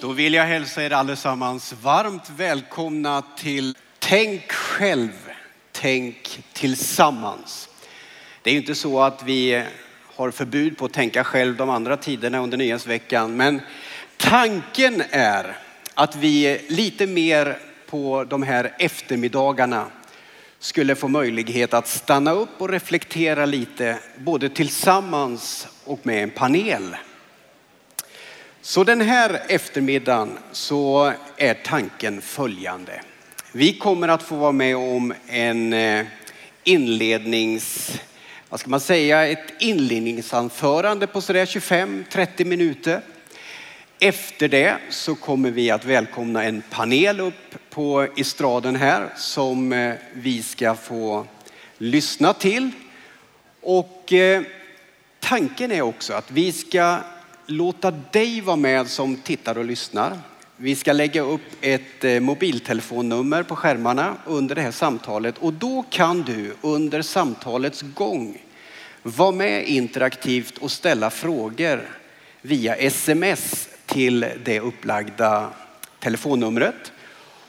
Då vill jag hälsa er allesammans varmt välkomna till Tänk själv, tänk tillsammans. Det är ju inte så att vi har förbud på att tänka själv de andra tiderna under nyhetsveckan, men tanken är att vi lite mer på de här eftermiddagarna skulle få möjlighet att stanna upp och reflektera lite, både tillsammans och med en panel. Så den här eftermiddagen så är tanken följande. Vi kommer att få vara med om en eh, inlednings, vad ska man säga, ett inledningsanförande på sådär 25-30 minuter. Efter det så kommer vi att välkomna en panel upp på estraden här som eh, vi ska få lyssna till. Och eh, tanken är också att vi ska låta dig vara med som tittar och lyssnar. Vi ska lägga upp ett eh, mobiltelefonnummer på skärmarna under det här samtalet och då kan du under samtalets gång vara med interaktivt och ställa frågor via sms till det upplagda telefonnumret.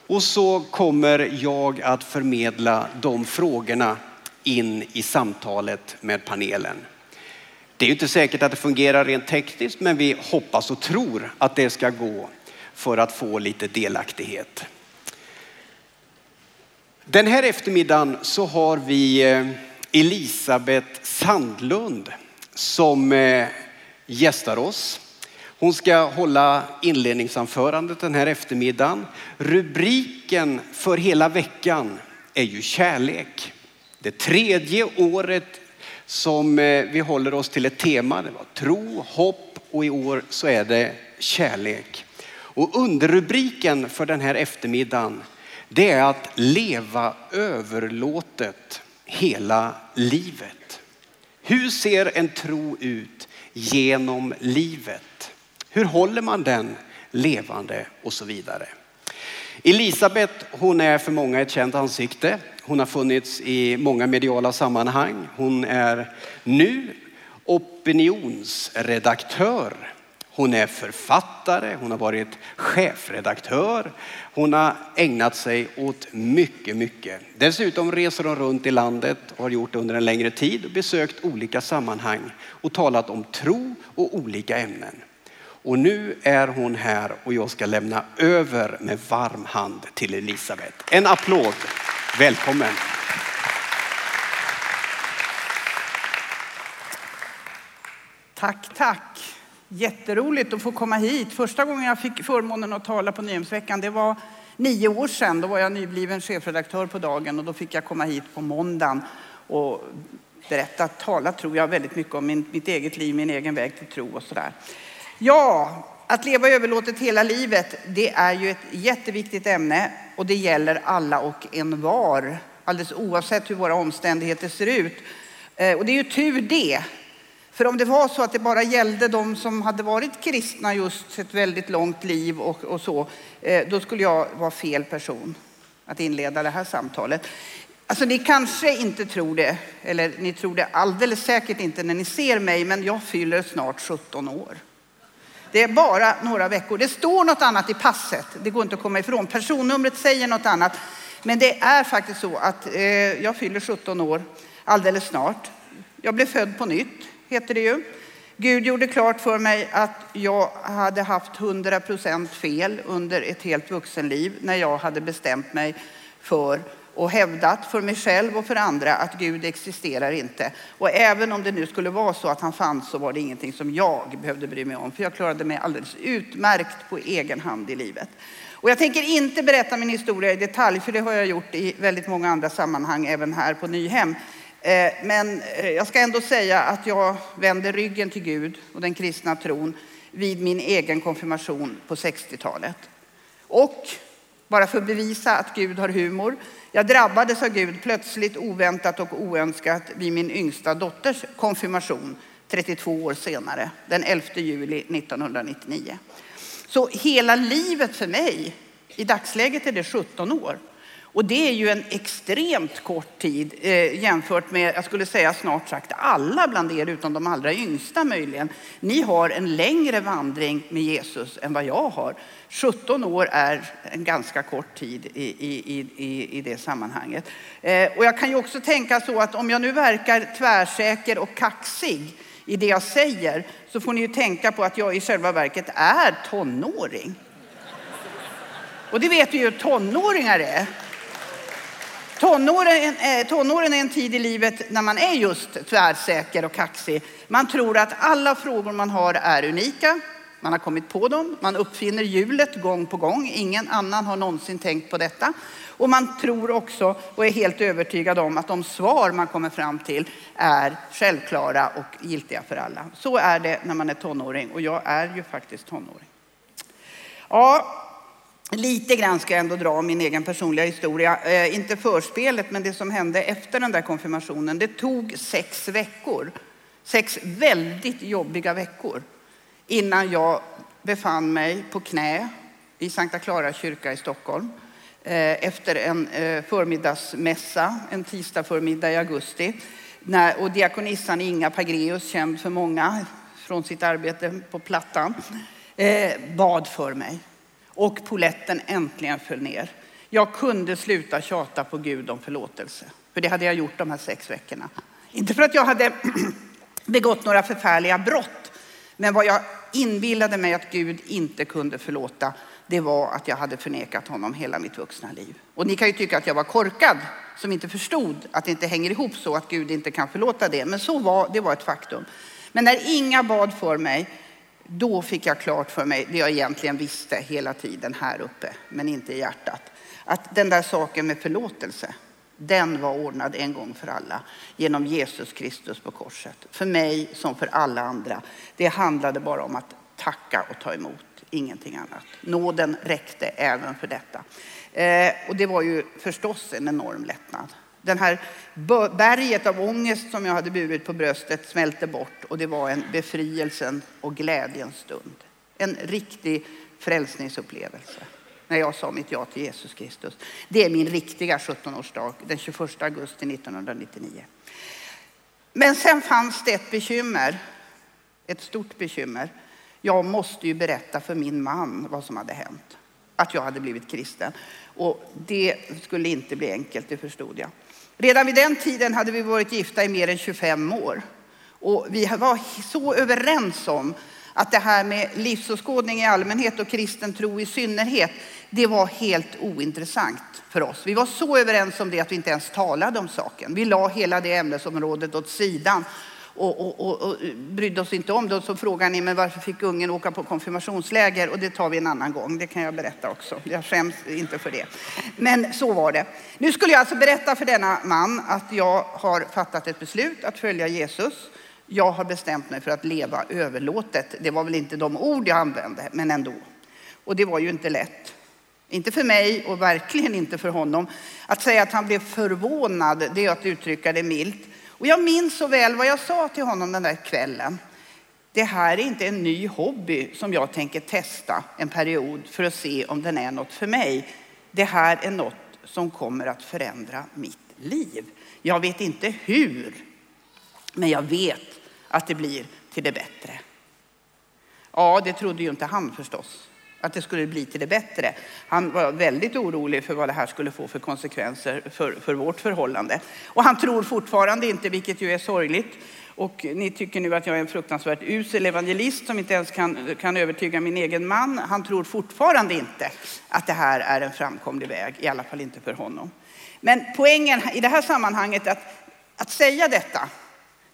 Och så kommer jag att förmedla de frågorna in i samtalet med panelen. Det är ju inte säkert att det fungerar rent tekniskt, men vi hoppas och tror att det ska gå för att få lite delaktighet. Den här eftermiddagen så har vi eh, Elisabeth Sandlund som eh, gästar oss. Hon ska hålla inledningsanförandet den här eftermiddagen. Rubriken för hela veckan är ju kärlek. Det tredje året som eh, vi håller oss till ett tema. Det var tro, hopp och i år så är det kärlek. Och underrubriken för den här eftermiddagen det är att leva överlåtet hela livet. Hur ser en tro ut genom livet? Hur håller man den levande och så vidare? Elisabeth, hon är för många ett känt ansikte. Hon har funnits i många mediala sammanhang. Hon är nu opinionsredaktör. Hon är författare, hon har varit chefredaktör. Hon har ägnat sig åt mycket, mycket. Dessutom reser hon runt i landet och har gjort det under en längre tid och besökt olika sammanhang och talat om tro och olika ämnen. Och nu är hon här och jag ska lämna över med varm hand till Elisabeth. En applåd. Välkommen. Tack, tack. Jätteroligt att få komma hit. Första gången jag fick förmånen att tala på Nyhemsveckan, det var nio år sedan. Då var jag nybliven chefredaktör på dagen och då fick jag komma hit på måndagen och berätta, tala tror jag väldigt mycket om min, mitt eget liv, min egen väg till tro och sådär. Ja, att leva överlåtet hela livet, det är ju ett jätteviktigt ämne och det gäller alla och en var, alldeles oavsett hur våra omständigheter ser ut. Eh, och det är ju tur det. För om det var så att det bara gällde de som hade varit kristna just ett väldigt långt liv och, och så, eh, då skulle jag vara fel person att inleda det här samtalet. Alltså ni kanske inte tror det, eller ni tror det alldeles säkert inte när ni ser mig, men jag fyller snart 17 år. Det är bara några veckor. Det står något annat i passet, det går inte att komma ifrån. Personnumret säger något annat. Men det är faktiskt så att eh, jag fyller 17 år alldeles snart. Jag blev född på nytt, heter det ju. Gud gjorde klart för mig att jag hade haft 100 procent fel under ett helt vuxenliv när jag hade bestämt mig för och hävdat för mig själv och för andra att Gud existerar inte. Och även om det nu skulle vara så att han fanns så var det ingenting som jag behövde bry mig om. För jag klarade mig alldeles utmärkt på egen hand i livet. Och jag tänker inte berätta min historia i detalj, för det har jag gjort i väldigt många andra sammanhang, även här på Nyhem. Eh, men eh, jag ska ändå säga att jag vände ryggen till Gud och den kristna tron vid min egen konfirmation på 60-talet. Och bara för att bevisa att Gud har humor jag drabbades av Gud plötsligt, oväntat och oönskat vid min yngsta dotters konfirmation 32 år senare, den 11 juli 1999. Så hela livet för mig, i dagsläget är det 17 år. Och det är ju en extremt kort tid eh, jämfört med, jag skulle säga snart sagt alla bland er utom de allra yngsta möjligen. Ni har en längre vandring med Jesus än vad jag har. 17 år är en ganska kort tid i, i, i, i det sammanhanget. Eh, och jag kan ju också tänka så att om jag nu verkar tvärsäker och kaxig i det jag säger så får ni ju tänka på att jag i själva verket är tonåring. Och det vet vi ju hur tonåringar är. Tonåren, eh, tonåren är en tid i livet när man är just tvärsäker och kaxig. Man tror att alla frågor man har är unika. Man har kommit på dem. Man uppfinner hjulet gång på gång. Ingen annan har någonsin tänkt på detta. Och man tror också och är helt övertygad om att de svar man kommer fram till är självklara och giltiga för alla. Så är det när man är tonåring och jag är ju faktiskt tonåring. Ja, Lite grann ska jag ändå dra min egen personliga historia. Eh, inte förspelet, men det som hände efter den där konfirmationen. Det tog sex veckor. Sex väldigt jobbiga veckor innan jag befann mig på knä i Sankta Clara kyrka i Stockholm eh, efter en eh, förmiddagsmässa en tisdag förmiddag i augusti. När, och diakonissan Inga Pagreus, känd för många från sitt arbete på Plattan, eh, bad för mig och poletten äntligen föll ner. Jag kunde sluta tjata på Gud om förlåtelse. För det hade jag gjort de här sex veckorna. Inte för att jag hade begått några förfärliga brott. Men vad jag inbillade mig att Gud inte kunde förlåta, det var att jag hade förnekat honom hela mitt vuxna liv. Och ni kan ju tycka att jag var korkad som inte förstod att det inte hänger ihop så att Gud inte kan förlåta det. Men så var, det var ett faktum. Men när Inga bad för mig då fick jag klart för mig det jag egentligen visste hela tiden här uppe, men inte i hjärtat. Att den där saken med förlåtelse, den var ordnad en gång för alla genom Jesus Kristus på korset. För mig som för alla andra. Det handlade bara om att tacka och ta emot, ingenting annat. Nåden räckte även för detta. Eh, och det var ju förstås en enorm lättnad. Den här berget av ångest som jag hade burit på bröstet smälte bort och det var en befrielsen och glädjens stund. En riktig frälsningsupplevelse när jag sa mitt ja till Jesus Kristus. Det är min riktiga 17-årsdag, den 21 augusti 1999. Men sen fanns det ett bekymmer, ett stort bekymmer. Jag måste ju berätta för min man vad som hade hänt, att jag hade blivit kristen. Och det skulle inte bli enkelt, det förstod jag. Redan vid den tiden hade vi varit gifta i mer än 25 år. Och vi var så överens om att det här med livsåskådning i allmänhet och kristen tro i synnerhet, det var helt ointressant för oss. Vi var så överens om det att vi inte ens talade om saken. Vi la hela det ämnesområdet åt sidan och, och, och, och brydde oss inte om det. Och så frågar ni, men varför fick ungen åka på konfirmationsläger? Och det tar vi en annan gång, det kan jag berätta också. Jag skäms inte för det. Men så var det. Nu skulle jag alltså berätta för denna man att jag har fattat ett beslut att följa Jesus. Jag har bestämt mig för att leva överlåtet. Det var väl inte de ord jag använde, men ändå. Och det var ju inte lätt. Inte för mig och verkligen inte för honom. Att säga att han blev förvånad, det är att uttrycka det milt. Och jag minns så väl vad jag sa till honom den där kvällen. Det här är inte en ny hobby som jag tänker testa en period för att se om den är något för mig. Det här är något som kommer att förändra mitt liv. Jag vet inte hur, men jag vet att det blir till det bättre. Ja, det trodde ju inte han förstås att det skulle bli till det bättre. Han var väldigt orolig för vad det här skulle få för konsekvenser för, för vårt förhållande. Och han tror fortfarande inte, vilket ju är sorgligt. Och ni tycker nu att jag är en fruktansvärt usel evangelist som inte ens kan, kan övertyga min egen man. Han tror fortfarande inte att det här är en framkomlig väg, i alla fall inte för honom. Men poängen i det här sammanhanget är att, att säga detta,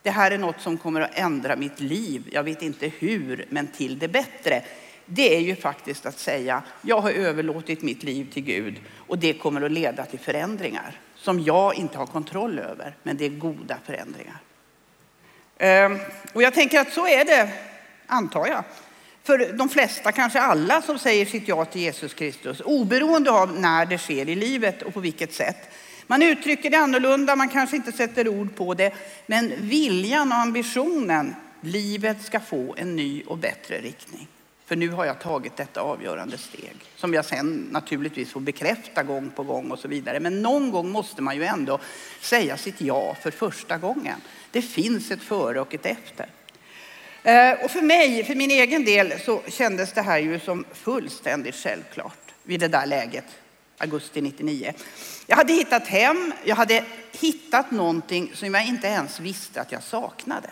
det här är något som kommer att ändra mitt liv. Jag vet inte hur, men till det bättre det är ju faktiskt att säga, jag har överlåtit mitt liv till Gud och det kommer att leda till förändringar som jag inte har kontroll över, men det är goda förändringar. Ehm, och jag tänker att så är det, antar jag, för de flesta, kanske alla som säger sitt ja till Jesus Kristus, oberoende av när det sker i livet och på vilket sätt. Man uttrycker det annorlunda, man kanske inte sätter ord på det, men viljan och ambitionen, livet ska få en ny och bättre riktning. För nu har jag tagit detta avgörande steg som jag sen naturligtvis får bekräfta gång på gång och så vidare. Men någon gång måste man ju ändå säga sitt ja för första gången. Det finns ett före och ett efter. Eh, och för mig, för min egen del, så kändes det här ju som fullständigt självklart vid det där läget, augusti 99. Jag hade hittat hem, jag hade hittat någonting som jag inte ens visste att jag saknade.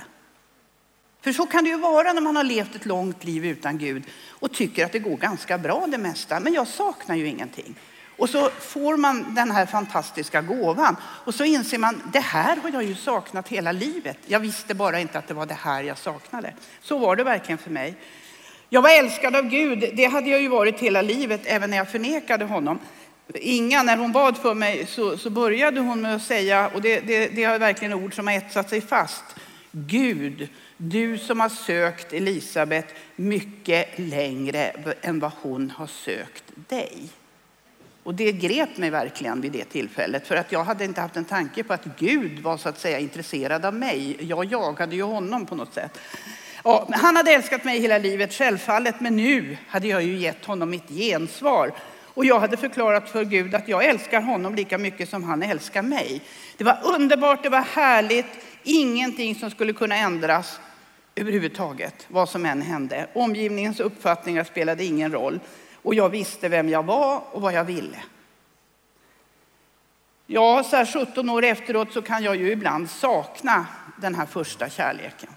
För så kan det ju vara när man har levt ett långt liv utan Gud och tycker att det går ganska bra det mesta. Men jag saknar ju ingenting. Och så får man den här fantastiska gåvan och så inser man det här har jag ju saknat hela livet. Jag visste bara inte att det var det här jag saknade. Så var det verkligen för mig. Jag var älskad av Gud. Det hade jag ju varit hela livet, även när jag förnekade honom. Inga, när hon bad för mig så, så började hon med att säga, och det, det, det är verkligen ord som har etsat sig fast. Gud, du som har sökt Elisabet mycket längre än vad hon har sökt dig. Och det grep mig verkligen vid det tillfället för att jag hade inte haft en tanke på att Gud var så att säga intresserad av mig. Jag jagade ju honom på något sätt. Ja, han hade älskat mig hela livet självfallet, men nu hade jag ju gett honom mitt gensvar. Och jag hade förklarat för Gud att jag älskar honom lika mycket som han älskar mig. Det var underbart, det var härligt, ingenting som skulle kunna ändras överhuvudtaget, vad som än hände. Omgivningens uppfattningar spelade ingen roll och jag visste vem jag var och vad jag ville. Ja, så här 17 år efteråt så kan jag ju ibland sakna den här första kärleken.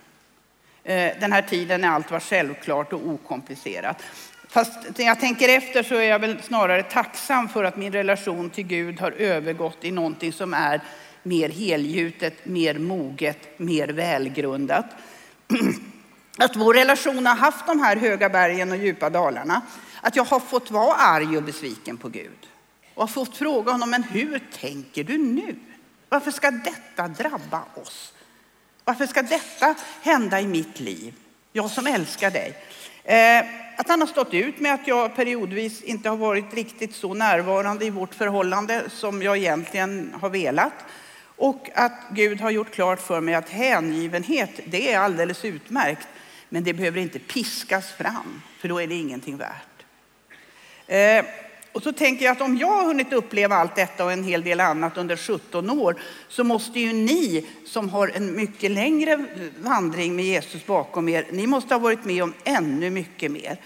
Eh, den här tiden när allt var självklart och okomplicerat. Fast när jag tänker efter så är jag väl snarare tacksam för att min relation till Gud har övergått i någonting som är mer helgjutet, mer moget, mer välgrundat. Att vår relation har haft de här höga bergen och djupa dalarna. Att jag har fått vara arg och besviken på Gud. Och har fått fråga honom, men hur tänker du nu? Varför ska detta drabba oss? Varför ska detta hända i mitt liv? Jag som älskar dig. Eh, att han har stått ut med att jag periodvis inte har varit riktigt så närvarande i vårt förhållande som jag egentligen har velat. Och att Gud har gjort klart för mig att hängivenhet, det är alldeles utmärkt. Men det behöver inte piskas fram, för då är det ingenting värt. Eh, och så tänker jag att om jag har hunnit uppleva allt detta och en hel del annat under 17 år så måste ju ni som har en mycket längre vandring med Jesus bakom er, ni måste ha varit med om ännu mycket mer.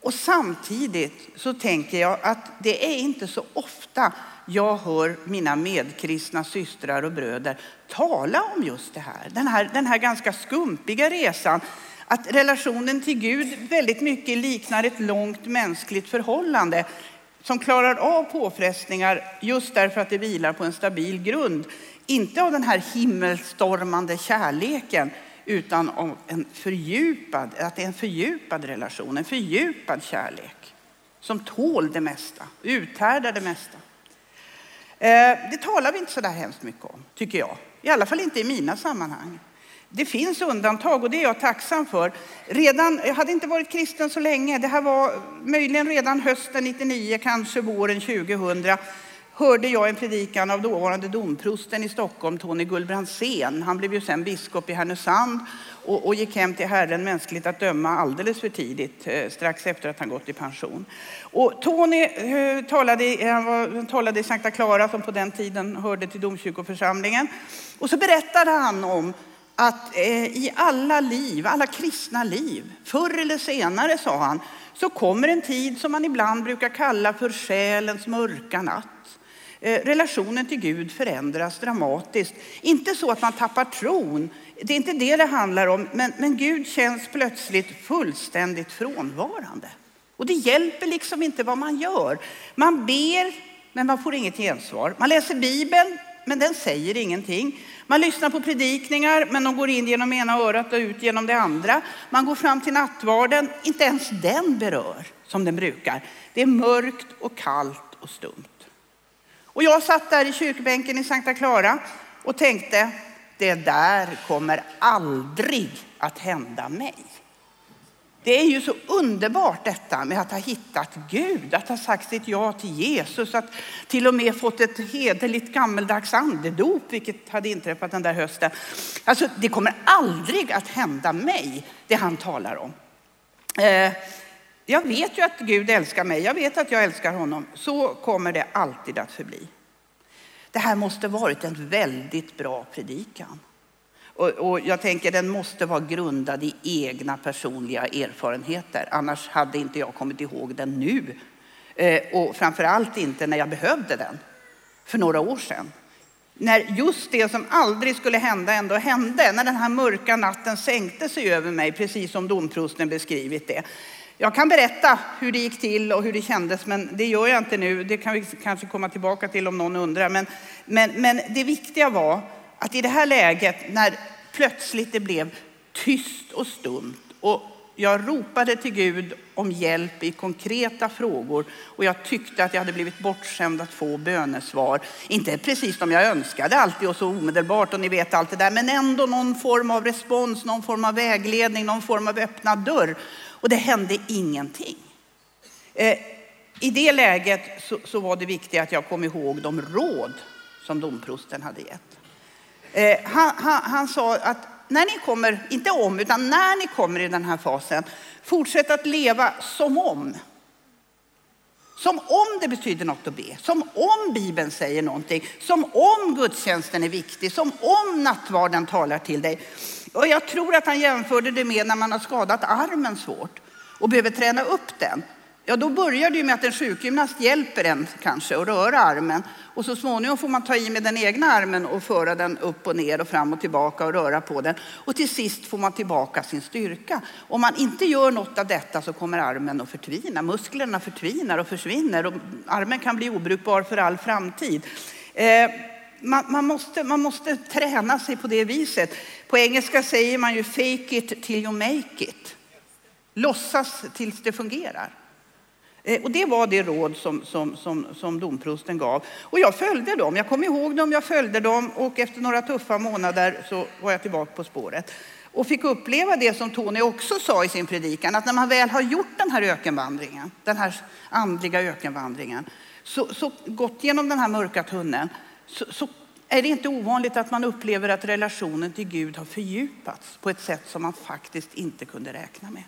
Och samtidigt så tänker jag att det är inte så ofta jag hör mina medkristna systrar och bröder tala om just det här. Den här, den här ganska skumpiga resan. Att relationen till Gud väldigt mycket liknar ett långt mänskligt förhållande som klarar av påfrestningar just därför att det vilar på en stabil grund. Inte av den här himmelstormande kärleken utan om en fördjupad, att det är en fördjupad relation, en fördjupad kärlek som tål det mesta, uthärdar det mesta. Eh, det talar vi inte så där hemskt mycket om, tycker jag. I alla fall inte i mina sammanhang. Det finns undantag och det är jag tacksam för. Redan, jag hade inte varit kristen så länge. Det här var möjligen redan hösten 99, kanske våren 2000 hörde jag en predikan av dåvarande domprosten i Stockholm, Tony Gullbrandsen. Han blev ju sen biskop i Härnösand och, och, gick hem till Herren mänskligt att döma alldeles för tidigt, eh, strax efter att han gått i pension. Och Tony eh, talade, han var, talade i Sankta Clara som på den tiden hörde till domkyrkoförsamlingen. Och så berättade han om att eh, i alla liv, alla kristna liv, förr eller senare sa han, så kommer en tid som man ibland brukar kalla för själens mörka natt. Eh, relationen till Gud förändras dramatiskt. Inte så att man tappar tron, det är inte det det handlar om, men, men Gud känns plötsligt fullständigt frånvarande. Och det hjälper liksom inte vad man gör. Man ber, men man får inget gensvar. Man läser Bibeln, men den säger ingenting. Man lyssnar på predikningar, men de går in genom ena örat och ut genom det andra. Man går fram till nattvarden, inte ens den berör som den brukar. Det är mörkt och kallt och stumt. Och jag satt där i kyrkbänken i Sankta Clara och tänkte, det där kommer aldrig att hända mig. Det är ju så underbart detta med att ha hittat Gud, att ha sagt sitt ja till Jesus, att till och med fått ett hederligt gammeldags andedop, vilket hade inträffat den där hösten. Alltså, det kommer aldrig att hända mig, det han talar om. Eh, jag vet ju att Gud älskar mig, jag vet att jag älskar honom. Så kommer det alltid att förbli. Det här måste varit en väldigt bra predikan. Och, och, jag tänker den måste vara grundad i egna personliga erfarenheter. Annars hade inte jag kommit ihåg den nu. Eh, och framförallt inte när jag behövde den för några år sedan. När just det som aldrig skulle hända ändå hände. När den här mörka natten sänkte sig över mig, precis som domprosten beskrivit det. Jag kan berätta hur det gick till och hur det kändes, men det gör jag inte nu. Det kan vi kanske komma tillbaka till om någon undrar. Men, men, men det viktiga var att i det här läget, när plötsligt det blev tyst och stumt och jag ropade till Gud om hjälp i konkreta frågor och jag tyckte att jag hade blivit bortskämd att få bönesvar. Inte precis som jag önskade alltid och så omedelbart och ni vet allt det där, men ändå någon form av respons, någon form av vägledning, någon form av öppna dörr. Och det hände ingenting. Eh, I det läget så, så var det viktigt att jag kom ihåg de råd som domprosten hade gett. Eh, han, han, han sa att när ni kommer, inte om, utan när ni kommer i den här fasen, fortsätt att leva som om. Som om det betyder något att be, som om Bibeln säger någonting, som om gudstjänsten är viktig, som om nattvarden talar till dig. Och jag tror att han jämförde det med när man har skadat armen svårt och behöver träna upp den. Ja, då börjar det ju med att en sjukgymnast hjälper en kanske att röra armen. Och så småningom får man ta i med den egna armen och föra den upp och ner och fram och tillbaka och röra på den. Och till sist får man tillbaka sin styrka. Om man inte gör något av detta så kommer armen att förtvina. Musklerna förtvinar och försvinner och armen kan bli obrukbar för all framtid. Eh, man, man, måste, man måste träna sig på det viset. På engelska säger man ju fake it till you make it. Låtsas tills det fungerar. Eh, och det var det råd som, som, som, som domprosten gav. Och jag följde dem. Jag kom ihåg dem, jag följde dem och efter några tuffa månader så var jag tillbaka på spåret. Och fick uppleva det som Tony också sa i sin predikan, att när man väl har gjort den här ökenvandringen, den här andliga ökenvandringen, så, så gått genom den här mörka tunneln, så, så är det inte ovanligt att man upplever att relationen till Gud har fördjupats på ett sätt som man faktiskt inte kunde räkna med.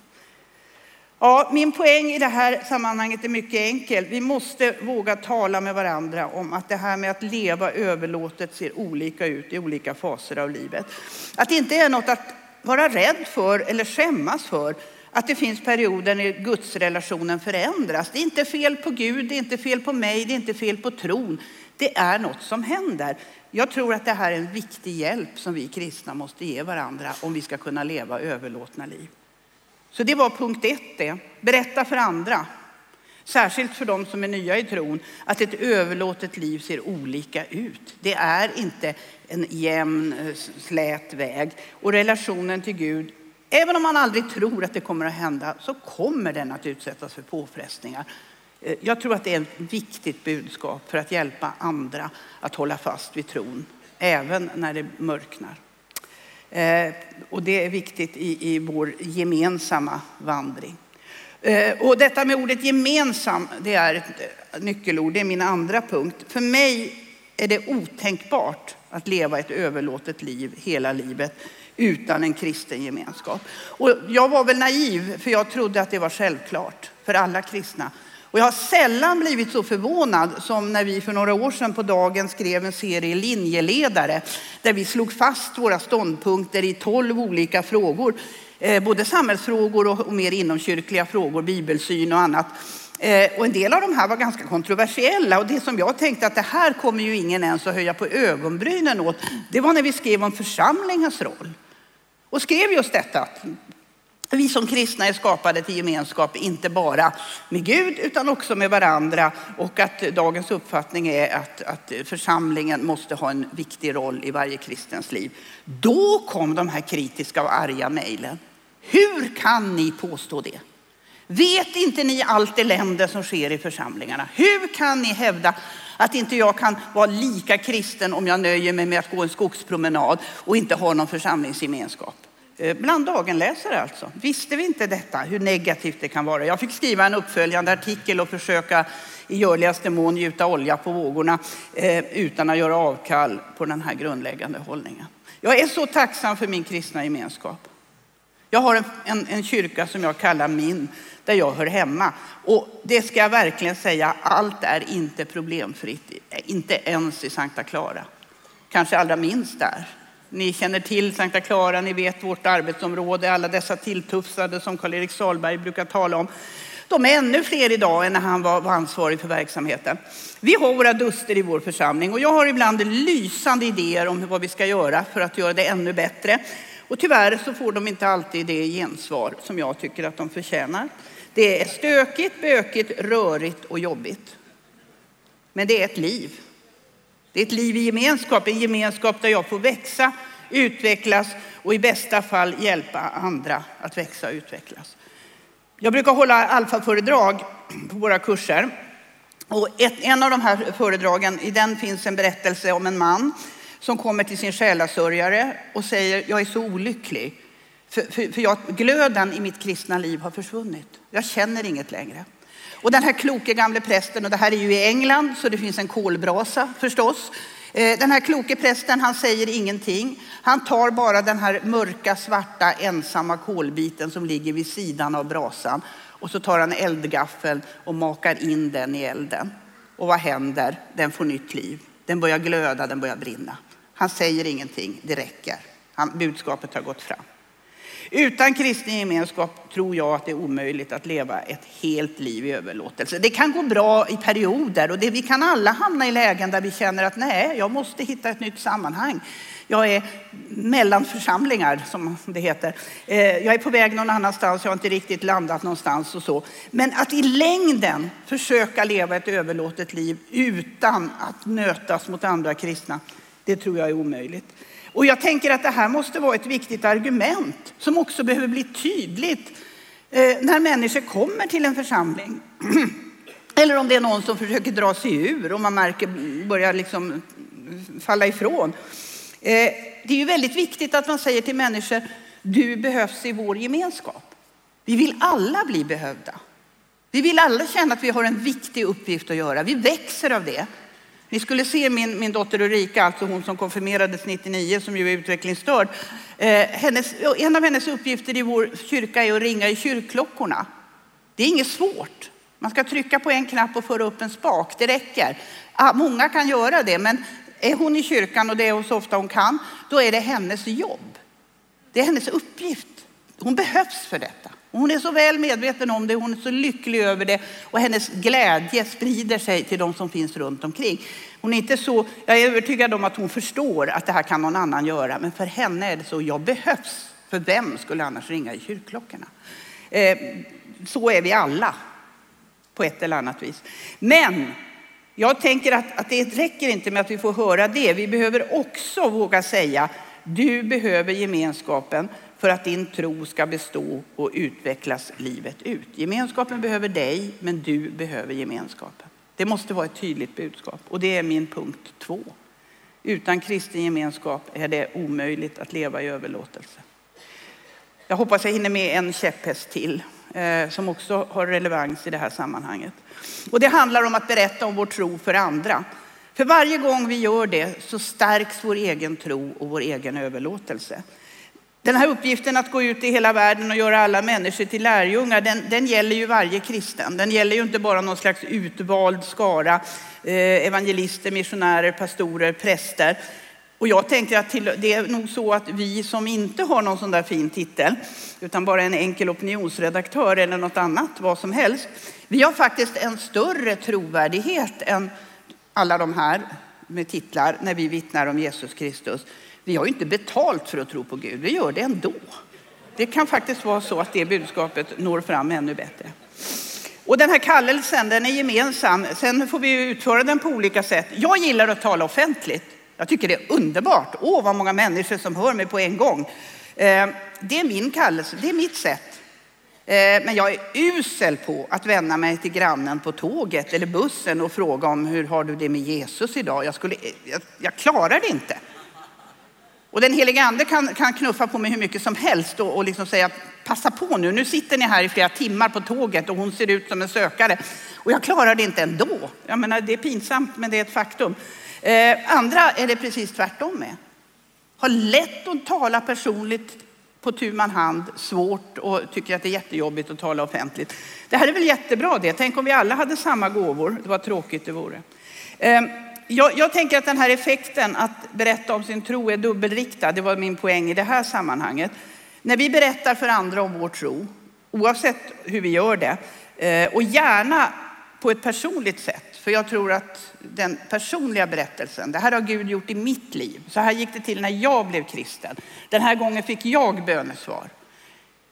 Ja, min poäng i det här sammanhanget är mycket enkel. Vi måste våga tala med varandra om att det här med att leva överlåtet ser olika ut i olika faser av livet. Att det inte är något att vara rädd för eller skämmas för att det finns perioder när gudsrelationen förändras. Det är inte fel på Gud, det är inte fel på mig, det är inte fel på tron. Det är något som händer. Jag tror att det här är en viktig hjälp som vi kristna måste ge varandra om vi ska kunna leva överlåtna liv. Så det var punkt ett det. Berätta för andra, särskilt för de som är nya i tron, att ett överlåtet liv ser olika ut. Det är inte en jämn, eh, slät väg. Och relationen till Gud, även om man aldrig tror att det kommer att hända, så kommer den att utsättas för påfrestningar. Eh, jag tror att det är ett viktigt budskap för att hjälpa andra att hålla fast vid tron, även när det mörknar. Eh, och det är viktigt i, i vår gemensamma vandring. Eh, och detta med ordet gemensam, det är ett nyckelord, det är min andra punkt. För mig är det otänkbart att leva ett överlåtet liv hela livet utan en kristen gemenskap. Och jag var väl naiv, för jag trodde att det var självklart för alla kristna. Och jag har sällan blivit så förvånad som när vi för några år sedan på dagen skrev en serie linjeledare där vi slog fast våra ståndpunkter i tolv olika frågor. Eh, både samhällsfrågor och mer inomkyrkliga frågor, bibelsyn och annat. Eh, och en del av de här var ganska kontroversiella och det som jag tänkte att det här kommer ju ingen ens att höja på ögonbrynen åt, det var när vi skrev om församlingens roll. Och skrev just detta, vi som kristna är skapade till gemenskap, inte bara med Gud utan också med varandra. Och att dagens uppfattning är att, att församlingen måste ha en viktig roll i varje kristens liv. Då kom de här kritiska och arga mejlen. Hur kan ni påstå det? Vet inte ni allt elände som sker i församlingarna? Hur kan ni hävda att inte jag kan vara lika kristen om jag nöjer mig med att gå en skogspromenad och inte ha någon församlingsgemenskap? Eh, bland dagenläsare alltså. Visste vi inte detta, hur negativt det kan vara? Jag fick skriva en uppföljande artikel och försöka i görligaste mån gjuta olja på vågorna eh, utan att göra avkall på den här grundläggande hållningen. Jag är så tacksam för min kristna gemenskap. Jag har en, en, en kyrka som jag kallar min, där jag hör hemma. Och det ska jag verkligen säga, allt är inte problemfritt, inte ens i Sankta Clara. Kanske allra minst där. Ni känner till Sankta Clara, ni vet vårt arbetsområde, alla dessa tilltufsade som Karl-Erik Salberg brukar tala om. De är ännu fler idag än när han var, var ansvarig för verksamheten. Vi har våra duster i vår församling och jag har ibland lysande idéer om vad vi ska göra för att göra det ännu bättre. Och tyvärr så får de inte alltid det gensvar som jag tycker att de förtjänar. Det är stökigt, bökigt, rörigt och jobbigt. Men det är ett liv. Det är ett liv i gemenskap, en gemenskap där jag får växa, utvecklas och i bästa fall hjälpa andra att växa och utvecklas. Jag brukar hålla alfaföredrag på våra kurser. Och ett, en av de här föredragen, i den finns en berättelse om en man som kommer till sin själasörjare och säger, jag är så olycklig. För, för, för jag, glöden i mitt kristna liv har försvunnit. Jag känner inget längre. Och den här kloke gamle prästen, och det här är ju i England så det finns en kolbrasa förstås. Eh, den här kloke prästen han säger ingenting. Han tar bara den här mörka svarta ensamma kolbiten som ligger vid sidan av brasan. Och så tar han eldgaffeln och makar in den i elden. Och vad händer? Den får nytt liv. Den börjar glöda, den börjar brinna. Han säger ingenting, det räcker. Han, budskapet har gått fram. Utan kristen gemenskap tror jag att det är omöjligt att leva ett helt liv i överlåtelse. Det kan gå bra i perioder och det, vi kan alla hamna i lägen där vi känner att nej, jag måste hitta ett nytt sammanhang. Jag är mellan församlingar som det heter. Eh, jag är på väg någon annanstans, jag har inte riktigt landat någonstans och så. Men att i längden försöka leva ett överlåtet liv utan att nötas mot andra kristna, det tror jag är omöjligt. Och jag tänker att det här måste vara ett viktigt argument som också behöver bli tydligt eh, när människor kommer till en församling. Eller om det är någon som försöker dra sig ur och man märker börjar liksom falla ifrån. Eh, det är ju väldigt viktigt att man säger till människor, du behövs i vår gemenskap. Vi vill alla bli behövda. Vi vill alla känna att vi har en viktig uppgift att göra. Vi växer av det. Ni skulle se min, min dotter Ulrika, alltså hon som konfirmerades 99 som ju är utvecklingsstörd. Eh, hennes, en av hennes uppgifter i vår kyrka är att ringa i kyrkklockorna. Det är inget svårt. Man ska trycka på en knapp och föra upp en spak, det räcker. Ah, många kan göra det, men är hon i kyrkan och det är hon så ofta hon kan, då är det hennes jobb. Det är hennes uppgift. Hon behövs för detta hon är så väl medveten om det, hon är så lycklig över det och hennes glädje sprider sig till de som finns runt omkring. Hon är inte så, jag är övertygad om att hon förstår att det här kan någon annan göra, men för henne är det så, jag behövs. För vem skulle annars ringa i kyrkklockorna? Eh, så är vi alla på ett eller annat vis. Men jag tänker att, att det räcker inte med att vi får höra det. Vi behöver också våga säga, du behöver gemenskapen för att din tro ska bestå och utvecklas livet ut. Gemenskapen behöver dig, men du behöver gemenskapen. Det måste vara ett tydligt budskap och det är min punkt två. Utan kristen gemenskap är det omöjligt att leva i överlåtelse. Jag hoppas jag hinner med en käpphäst till eh, som också har relevans i det här sammanhanget. Och det handlar om att berätta om vår tro för andra. För varje gång vi gör det så stärks vår egen tro och vår egen överlåtelse. Den här uppgiften att gå ut i hela världen och göra alla människor till lärjungar, den, den gäller ju varje kristen. Den gäller ju inte bara någon slags utvald skara eh, evangelister, missionärer, pastorer, präster. Och jag tänker att till, det är nog så att vi som inte har någon sån där fin titel, utan bara en enkel opinionsredaktör eller något annat, vad som helst. Vi har faktiskt en större trovärdighet än alla de här med titlar när vi vittnar om Jesus Kristus. Vi har ju inte betalt för att tro på Gud, vi gör det ändå. Det kan faktiskt vara så att det budskapet når fram ännu bättre. Och den här kallelsen, den är gemensam. Sen får vi utföra den på olika sätt. Jag gillar att tala offentligt. Jag tycker det är underbart. Åh, vad många människor som hör mig på en gång. Eh, det är min kallelse, det är mitt sätt. Eh, men jag är usel på att vända mig till grannen på tåget eller bussen och fråga om hur har du det med Jesus idag? Jag, skulle, jag, jag klarar det inte. Och den helige ande kan, kan knuffa på mig hur mycket som helst och, och liksom säga passa på nu, nu sitter ni här i flera timmar på tåget och hon ser ut som en sökare. Och jag klarar det inte ändå. Jag menar, det är pinsamt men det är ett faktum. Eh, andra är det precis tvärtom med. Har lätt att tala personligt på tu man hand svårt och tycker att det är jättejobbigt att tala offentligt. Det här är väl jättebra det. Tänk om vi alla hade samma gåvor. Det var tråkigt det vore. Eh, jag, jag, tänker att den här effekten att berätta om sin tro är dubbelriktad. Det var min poäng i det här sammanhanget. När vi berättar för andra om vår tro, oavsett hur vi gör det, eh, och gärna på ett personligt sätt. För jag tror att den personliga berättelsen, det här har Gud gjort i mitt liv. Så här gick det till när jag blev kristen. Den här gången fick jag bönesvar.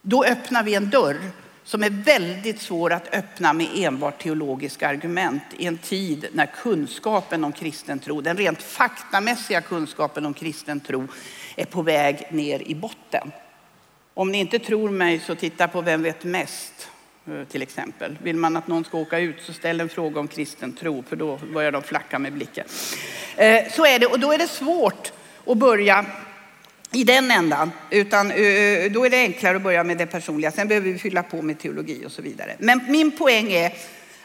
Då öppnar vi en dörr som är väldigt svår att öppna med enbart teologiska argument i en tid när kunskapen om kristen tro, den rent faktamässiga kunskapen om kristen tro är på väg ner i botten. Om ni inte tror mig så titta på Vem vet mest? Eh, till exempel. Vill man att någon ska åka ut så ställ en fråga om kristen tro för då börjar de flacka med blicken. Eh, så är det och då är det svårt att börja i den ändan, utan då är det enklare att börja med det personliga. Sen behöver vi fylla på med teologi och så vidare. Men min poäng är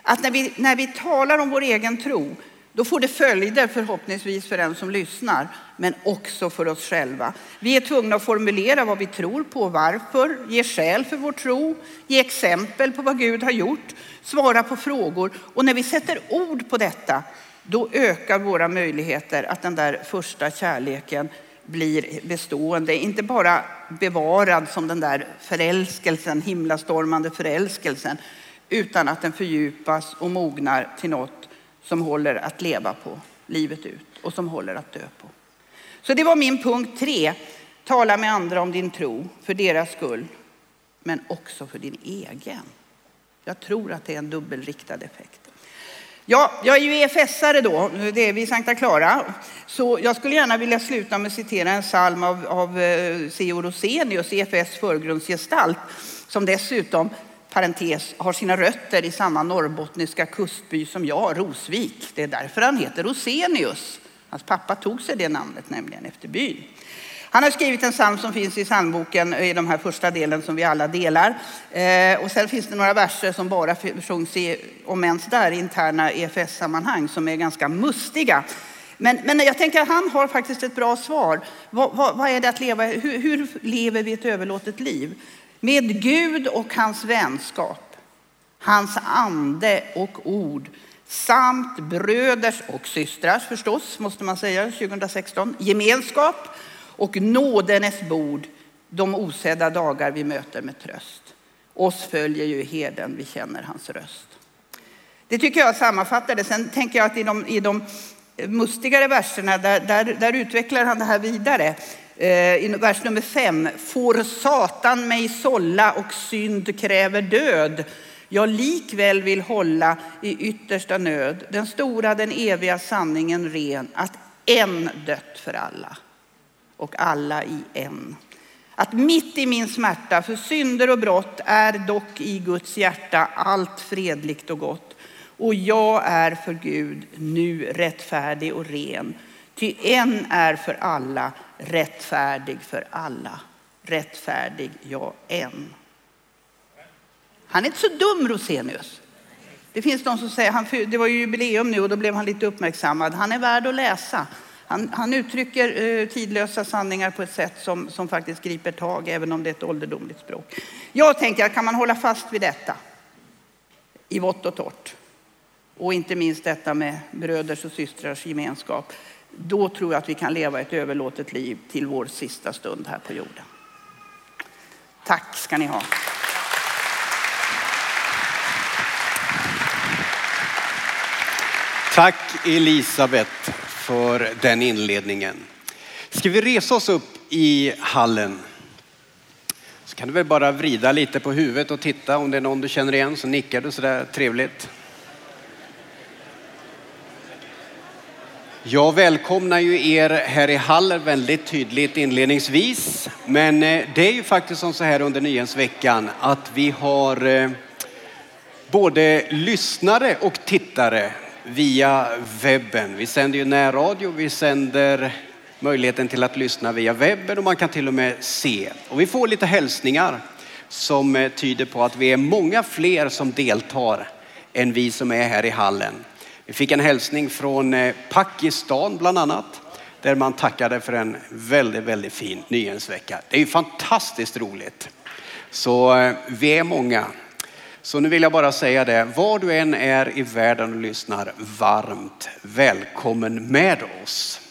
att när vi, när vi talar om vår egen tro då får det följder förhoppningsvis för den som lyssnar, men också för oss själva. Vi är tvungna att formulera vad vi tror på, varför, ge skäl för vår tro, ge exempel på vad Gud har gjort, svara på frågor. Och när vi sätter ord på detta, då ökar våra möjligheter att den där första kärleken blir bestående, inte bara bevarad som den där förälskelsen, himlastormande förälskelsen, utan att den fördjupas och mognar till något som håller att leva på livet ut och som håller att dö på. Så det var min punkt tre. Tala med andra om din tro för deras skull, men också för din egen. Jag tror att det är en dubbelriktad effekt. Ja, jag är ju EFS-are då, det är vi i Sankta Clara. Så jag skulle gärna vilja sluta med att citera en psalm av, av eh, C.O. Rosenius, EFS förgrundsgestalt, som dessutom parentes, har sina rötter i samma norrbottniska kustby som jag, Rosvik. Det är därför han heter Rosenius. Hans pappa tog sig det namnet nämligen efter byn. Han har skrivit en psalm som finns i psalmboken i de här första delen som vi alla delar. Eh, och sen finns det några verser som bara sjungs i, om ens där, interna EFS-sammanhang som är ganska mustiga. Men, men jag tänker att han har faktiskt ett bra svar. Vad, vad, vad är det att leva, hur, hur lever vi ett överlåtet liv? med Gud och hans vänskap, hans ande och ord samt bröders och systrars förstås, måste man säga 2016, gemenskap och nådenes bord de osedda dagar vi möter med tröst. Oss följer ju herden, vi känner hans röst. Det tycker jag sammanfattar det. Sen tänker jag att i de, i de mustigare verserna, där, där, där utvecklar han det här vidare. Eh, I vers nummer fem. Får Satan mig sålla och synd kräver död. Jag likväl vill hålla i yttersta nöd den stora, den eviga sanningen ren, att en dött för alla och alla i en. Att mitt i min smärta för synder och brott är dock i Guds hjärta allt fredligt och gott. Och jag är för Gud nu rättfärdig och ren. Ty en är för alla, rättfärdig för alla. Rättfärdig, ja, en. Han är inte så dum, Rosenius. Det finns de som säger, han, det var ju jubileum nu och då blev han lite uppmärksammad. Han är värd att läsa. Han, han uttrycker eh, tidlösa sanningar på ett sätt som, som faktiskt griper tag, även om det är ett ålderdomligt språk. Jag tänker, kan man hålla fast vid detta i vått och torrt? Och inte minst detta med bröders och systrars gemenskap då tror jag att vi kan leva ett överlåtet liv till vår sista stund här på jorden. Tack ska ni ha. Tack Elisabeth för den inledningen. Ska vi resa oss upp i hallen? Så kan du väl bara vrida lite på huvudet och titta om det är någon du känner igen så nickar du sådär trevligt. Jag välkomnar ju er här i hallen väldigt tydligt inledningsvis. Men eh, det är ju faktiskt som så här under nyhetsveckan att vi har eh, både lyssnare och tittare via webben. Vi sänder ju närradio, vi sänder möjligheten till att lyssna via webben och man kan till och med se. Och vi får lite hälsningar som eh, tyder på att vi är många fler som deltar än vi som är här i hallen. Vi fick en hälsning från eh, Pakistan bland annat, där man tackade för en väldigt, väldigt fin nyhetsvecka. Det är ju fantastiskt roligt. Så eh, vi är många. Så nu vill jag bara säga det, var du än är i världen och lyssnar, varmt välkommen med oss.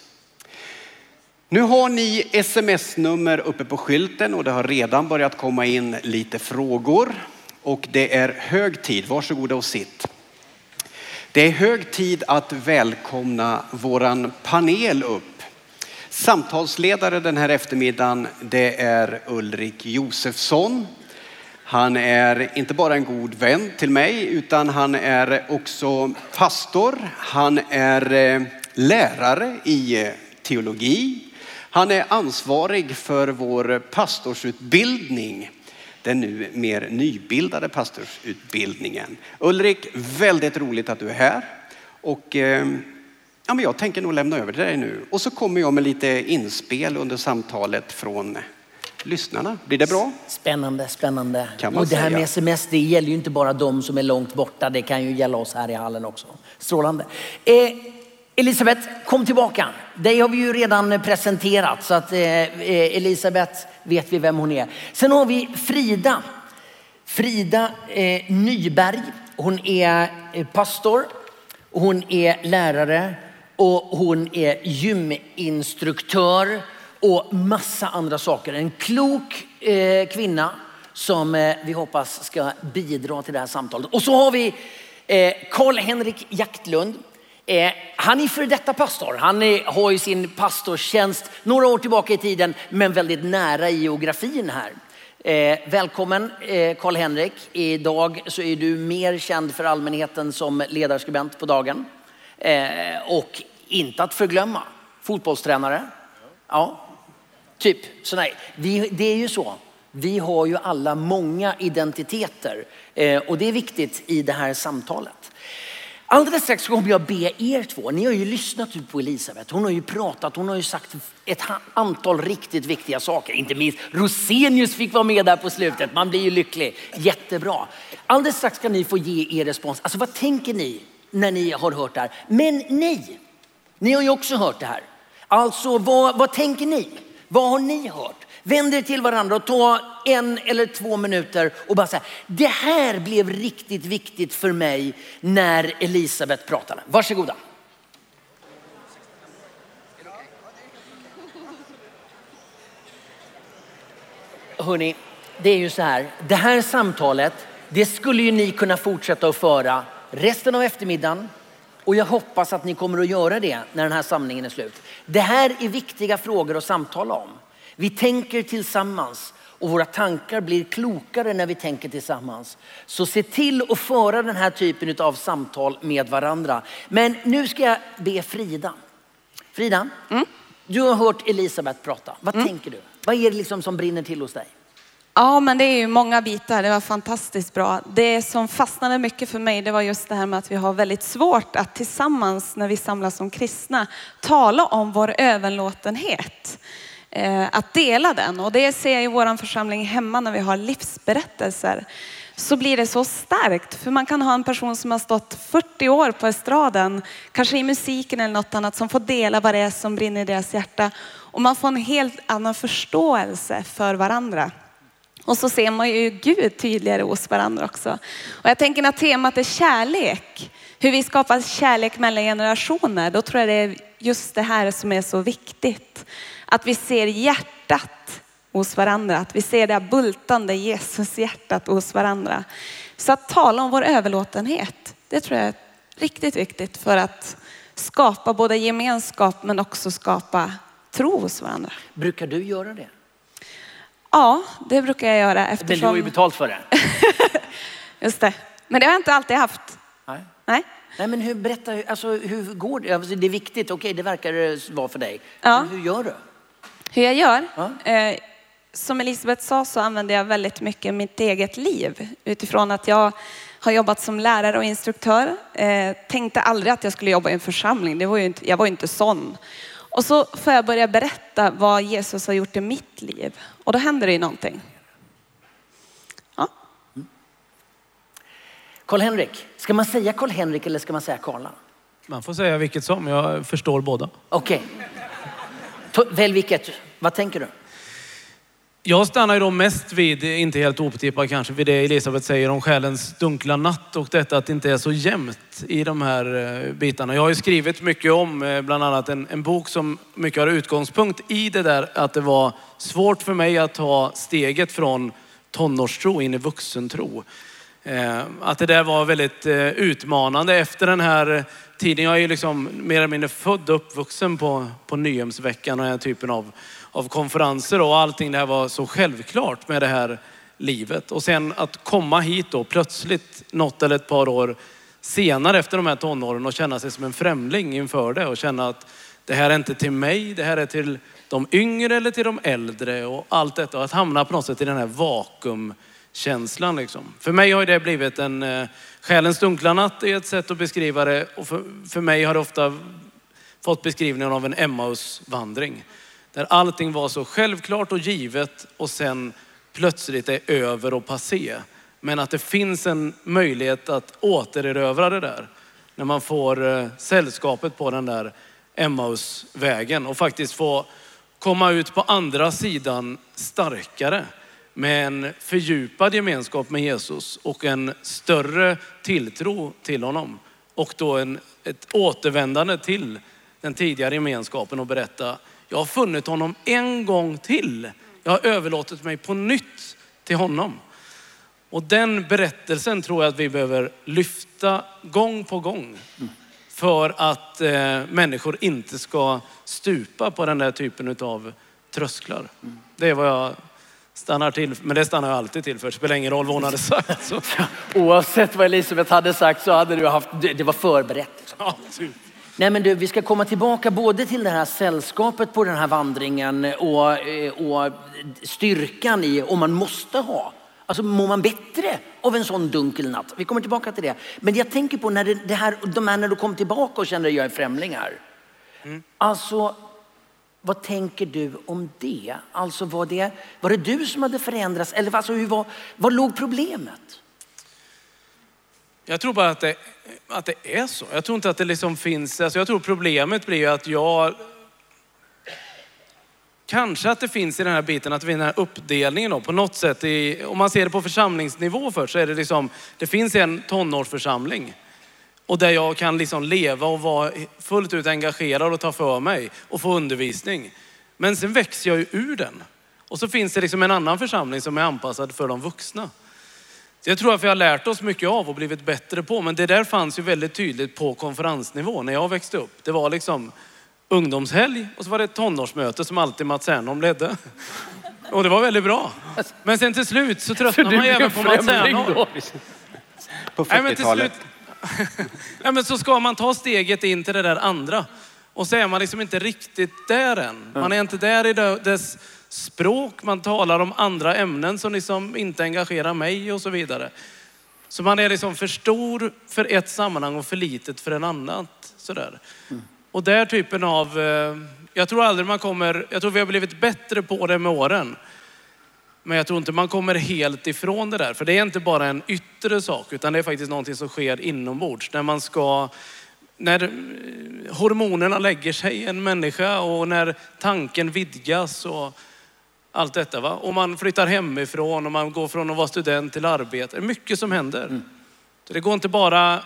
Nu har ni sms-nummer uppe på skylten och det har redan börjat komma in lite frågor. Och det är hög tid, varsågoda och sitt. Det är hög tid att välkomna våran panel upp. Samtalsledare den här eftermiddagen, det är Ulrik Josefsson. Han är inte bara en god vän till mig, utan han är också pastor. Han är eh, lärare i eh, teologi. Han är ansvarig för vår pastorsutbildning den nu mer nybildade pastorsutbildningen. Ulrik, väldigt roligt att du är här. Och, eh, ja, men jag tänker nog lämna över till dig nu. Och så kommer jag med lite inspel under samtalet från lyssnarna. Blir det bra? Spännande, spännande. Kan man och det här säga. med sms, det gäller ju inte bara de som är långt borta. Det kan ju gälla oss här i hallen också. Strålande. Eh, Elisabeth, kom tillbaka. Dig har vi ju redan presenterat så att eh, eh, Elisabeth vet vi vem hon är. Sen har vi Frida. Frida eh, Nyberg. Hon är eh, pastor, hon är lärare och hon är gyminstruktör och massa andra saker. En klok eh, kvinna som eh, vi hoppas ska bidra till det här samtalet. Och så har vi eh, Karl-Henrik Jaktlund. Eh, han är före detta pastor. Han är, har ju sin pastorstjänst några år tillbaka i tiden men väldigt nära i geografin här. Eh, välkommen eh, Karl-Henrik. Idag så är du mer känd för allmänheten som ledarskribent på dagen. Eh, och inte att förglömma, fotbollstränare. Ja, typ. sådana vi, det är ju så. Vi har ju alla många identiteter eh, och det är viktigt i det här samtalet. Alldeles strax kommer jag be er två, ni har ju lyssnat på Elisabeth, hon har ju pratat, hon har ju sagt ett antal riktigt viktiga saker. Inte minst Rosenius fick vara med där på slutet, man blir ju lycklig. Jättebra. Alldeles strax ska ni få ge er respons. Alltså vad tänker ni när ni har hört det här? Men ni, ni har ju också hört det här. Alltså vad, vad tänker ni? Vad har ni hört? Vänd er till varandra och ta en eller två minuter och bara säga, det här blev riktigt viktigt för mig när Elisabeth pratade. Varsågoda. Hörni, det är ju så här, det här samtalet, det skulle ju ni kunna fortsätta att föra resten av eftermiddagen och jag hoppas att ni kommer att göra det när den här samlingen är slut. Det här är viktiga frågor att samtala om. Vi tänker tillsammans och våra tankar blir klokare när vi tänker tillsammans. Så se till att föra den här typen av samtal med varandra. Men nu ska jag be Frida. Frida, du har hört Elisabeth prata. Vad tänker du? Vad är det liksom som brinner till hos dig? Ja, men det är ju många bitar. Det var fantastiskt bra. Det som fastnade mycket för mig, det var just det här med att vi har väldigt svårt att tillsammans när vi samlas som kristna tala om vår överlåtenhet. Eh, att dela den. Och det ser jag i vår församling hemma när vi har livsberättelser. Så blir det så starkt. För man kan ha en person som har stått 40 år på estraden, kanske i musiken eller något annat, som får dela vad det är som brinner i deras hjärta. Och man får en helt annan förståelse för varandra. Och så ser man ju Gud tydligare hos varandra också. Och jag tänker när temat är kärlek, hur vi skapar kärlek mellan generationer, då tror jag det är just det här som är så viktigt. Att vi ser hjärtat hos varandra, att vi ser det här bultande Jesus-hjärtat hos varandra. Så att tala om vår överlåtenhet, det tror jag är riktigt viktigt för att skapa både gemenskap men också skapa tro hos varandra. Brukar du göra det? Ja, det brukar jag göra Men du eftersom... har ju betalt för det. Just det. Men det har jag inte alltid haft. Nej. Nej. Nej men hur, berätta, alltså, hur går det? Alltså, det är viktigt, okej det verkar vara för dig. Ja. Men hur gör du? Hur jag gör? Ja. Eh, som Elisabeth sa så använder jag väldigt mycket mitt eget liv utifrån att jag har jobbat som lärare och instruktör. Eh, tänkte aldrig att jag skulle jobba i en församling. Det var ju inte, jag var ju inte sån. Och så får jag börja berätta vad Jesus har gjort i mitt liv. Och då händer det ju någonting. Ja. Karl-Henrik, ska man säga Karl-Henrik eller ska man säga Karla? Man får säga vilket som, jag förstår båda. Okej. To- Välj vilket. Vad tänker du? Jag stannar ju då mest vid, inte helt otippat kanske, vid det Elisabeth säger om själens dunkla natt och detta att det inte är så jämnt i de här eh, bitarna. Jag har ju skrivit mycket om eh, bland annat en, en bok som mycket har utgångspunkt i det där att det var svårt för mig att ta steget från tonårstro in i vuxentro. Eh, att det där var väldigt utmanande efter den här tiden. Jag är ju liksom mer eller mindre född och uppvuxen på, på Nyhemsveckan och den här typen av, av konferenser och allting det här var så självklart med det här livet. Och sen att komma hit då plötsligt något eller ett par år senare efter de här tonåren och känna sig som en främling inför det och känna att det här är inte till mig, det här är till de yngre eller till de äldre och allt detta. Och att hamna på något sätt i den här vakuum känslan liksom. För mig har det blivit en, eh, själens dunkla natt är ett sätt att beskriva det och för, för mig har det ofta fått beskrivningen av en Emmausvandring. Där allting var så självklart och givet och sen plötsligt är över och passé. Men att det finns en möjlighet att återerövra det där. När man får eh, sällskapet på den där Emmausvägen och faktiskt få komma ut på andra sidan starkare med en fördjupad gemenskap med Jesus och en större tilltro till honom. Och då en, ett återvändande till den tidigare gemenskapen och berätta, jag har funnit honom en gång till. Jag har överlåtit mig på nytt till honom. Och den berättelsen tror jag att vi behöver lyfta gång på gång. För att eh, människor inte ska stupa på den där typen av trösklar. Det är vad jag stannar till Men det stannar jag alltid till för. Det spelar ingen roll vad hon hade sagt. Så. Oavsett vad Elisabeth hade sagt så hade du haft, det var förberett. Ja, typ. Nej men du, vi ska komma tillbaka både till det här sällskapet på den här vandringen och, eh, och styrkan i om man måste ha. Alltså mår man bättre av en sån dunkel natt? Vi kommer tillbaka till det. Men jag tänker på när, det, det här, de här när du kom tillbaka och kände att jag är främling här. Alltså, vad tänker du om det? Alltså var det, var det du som hade förändrats? Eller alltså, hur var, var låg problemet? Jag tror bara att det, att det är så. Jag tror inte att det liksom finns, alltså jag tror problemet blir ju att jag Kanske att det finns i den här biten att vi den här uppdelningen då, på något sätt, i, om man ser det på församlingsnivå först så är det liksom, det finns en tonårsförsamling. Och där jag kan liksom leva och vara fullt ut engagerad och ta för mig och få undervisning. Men sen växer jag ju ur den. Och så finns det liksom en annan församling som är anpassad för de vuxna. Så jag tror att vi har lärt oss mycket av och blivit bättre på. Men det där fanns ju väldigt tydligt på konferensnivå när jag växte upp. Det var liksom ungdomshelg och så var det ett tonårsmöte som alltid Mats Ernholm ledde. Och det var väldigt bra. Men sen till slut så tröttnade man ju även på Mats Ernholm. På Nej, men till 40-talet. ja, men så ska man ta steget in till det där andra. Och så är man liksom inte riktigt där än. Man är inte där i dess språk. Man talar om andra ämnen som liksom inte engagerar mig och så vidare. Så man är liksom för stor för ett sammanhang och för litet för en annat. Sådär. Och där typen av, eh, jag tror aldrig man kommer, jag tror vi har blivit bättre på det med åren. Men jag tror inte man kommer helt ifrån det där. För det är inte bara en yttre sak, utan det är faktiskt någonting som sker inombords. När man ska, när eh, hormonerna lägger sig i en människa och när tanken vidgas och allt detta. Va? Och man flyttar hemifrån och man går från att vara student till arbete. Det är mycket som händer. Så det går inte bara,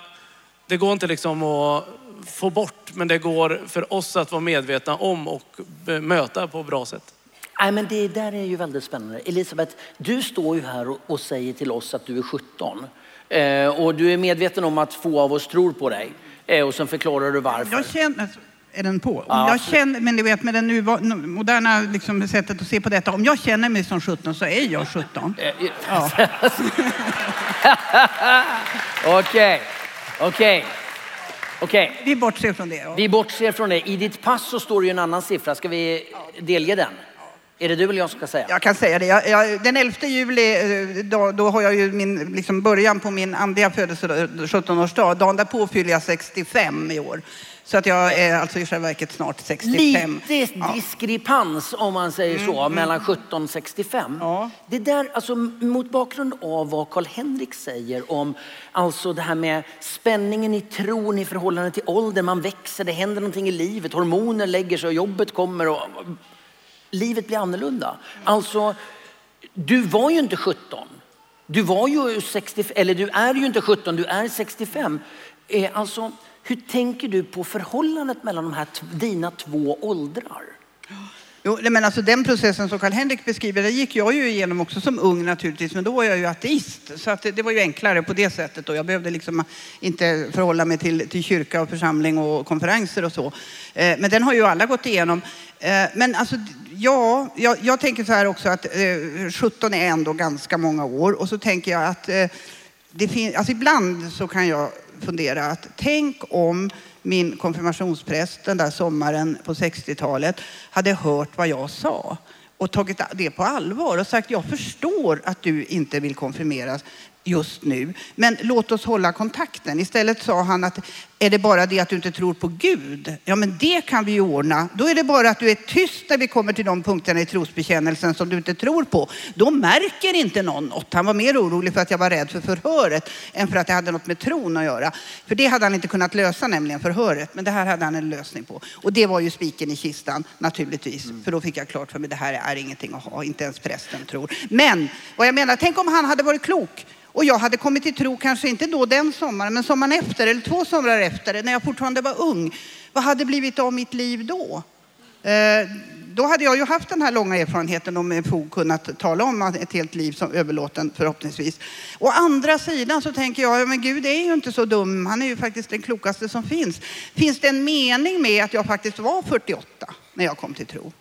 det går inte liksom att få bort, men det går för oss att vara medvetna om och möta på ett bra sätt. Nej, men det där är ju väldigt spännande. Elisabeth, du står ju här och, och säger till oss att du är 17. Eh, och du är medveten om att få av oss tror på dig. Eh, och sen förklarar du varför. Jag känner, alltså, är den på? Ja, jag absolut. känner, men du vet med det nu- moderna liksom, sättet att se på detta. Om jag känner mig som 17 så är jag 17. Ja. Okej, okej, okej. Vi bortser från det. Ja. Vi bortser från det. I ditt pass så står det ju en annan siffra. Ska vi delge den? Är det du eller jag som ska säga? Jag kan säga det. Jag, jag, den 11 juli, eh, då, då har jag ju min liksom början på min andliga födelsedag, 17-årsdag. Dagen därpå fyller jag 65 i år. Så att jag är alltså i själva verket snart 65. Lite diskrepans om man säger så, mellan 17 och 65. Ja. Det där, alltså mot bakgrund av vad Karl-Henrik säger om alltså det här med spänningen i tron i förhållande till ålder, man växer, det händer någonting i livet, hormoner lägger sig och jobbet kommer och livet blir annorlunda. Alltså, du var ju inte 17. Du var ju 65. eller du är ju inte 17, du är 65. Eh, alltså, hur tänker du på förhållandet mellan de här dina två åldrar? Jo, men alltså den processen som Karl-Henrik beskriver, det gick jag ju igenom också som ung naturligtvis, men då var jag ju ateist. Så att det, det var ju enklare på det sättet och jag behövde liksom inte förhålla mig till, till kyrka och församling och konferenser och så. Eh, men den har ju alla gått igenom. Eh, men alltså, ja, jag, jag tänker så här också att eh, 17 är ändå ganska många år och så tänker jag att eh, det finns, alltså ibland så kan jag fundera att tänk om min konfirmationspräst den där sommaren på 60-talet hade hört vad jag sa och tagit det på allvar och sagt jag förstår att du inte vill konfirmeras just nu, men låt oss hålla kontakten. Istället sa han att är det bara det att du inte tror på Gud? Ja, men det kan vi ju ordna. Då är det bara att du är tyst när vi kommer till de punkterna i trosbekännelsen som du inte tror på. Då märker inte någon något. Han var mer orolig för att jag var rädd för förhöret än för att det hade något med tron att göra. För det hade han inte kunnat lösa, nämligen förhöret. Men det här hade han en lösning på. Och det var ju spiken i kistan naturligtvis. För då fick jag klart för mig, det här är ingenting att ha. Inte ens prästen tror. Men vad jag menar, tänk om han hade varit klok. Och jag hade kommit till tro, kanske inte då den sommaren, men sommaren efter eller två somrar efter, när jag fortfarande var ung. Vad hade blivit av mitt liv då? Eh, då hade jag ju haft den här långa erfarenheten och med fog kunnat tala om ett helt liv som överlåten förhoppningsvis. Å andra sidan så tänker jag, ja, men Gud är ju inte så dum. Han är ju faktiskt den klokaste som finns. Finns det en mening med att jag faktiskt var 48 när jag kom till tro?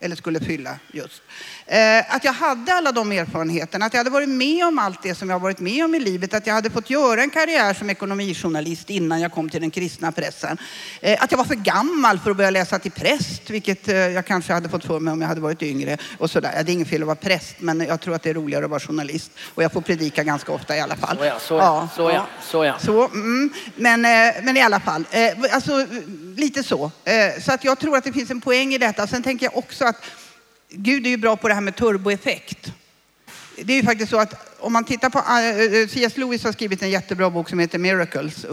Eller skulle fylla just. Eh, att jag hade alla de erfarenheterna, att jag hade varit med om allt det som jag varit med om i livet, att jag hade fått göra en karriär som ekonomijournalist innan jag kom till den kristna pressen. Eh, att jag var för gammal för att börja läsa till präst, vilket eh, jag kanske hade fått för mig om jag hade varit yngre. Och sådär. Det är inget fel att vara präst, men jag tror att det är roligare att vara journalist. Och jag får predika ganska ofta i alla fall. Så ja, så ja, så ja, så ja. Så, mm, men, men i alla fall, alltså lite så. Så att jag tror att det finns en poäng i detta. Sen tänker jag också att Gud är ju bra på det här med turboeffekt. Det är ju faktiskt så att om man tittar på, eh, eh, C.S. Lewis har skrivit en jättebra bok som heter Miracles, eh,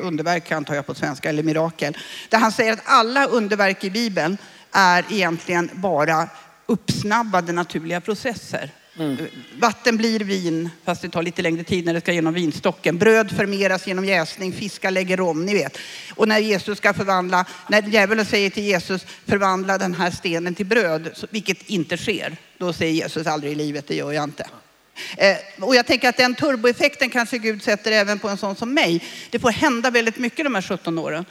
underverk antar jag på svenska, eller mirakel. Där han säger att alla underverk i Bibeln är egentligen bara uppsnabbade naturliga processer. Mm. Vatten blir vin, fast det tar lite längre tid när det ska genom vinstocken. Bröd förmeras genom jäsning, fiskar lägger om, ni vet. Och när Jesus ska förvandla, när djävulen säger till Jesus, förvandla den här stenen till bröd, vilket inte sker. Då säger Jesus aldrig i livet, det gör jag inte. Eh, och jag tänker att den turboeffekten kanske Gud sätter även på en sån som mig. Det får hända väldigt mycket de här 17 åren.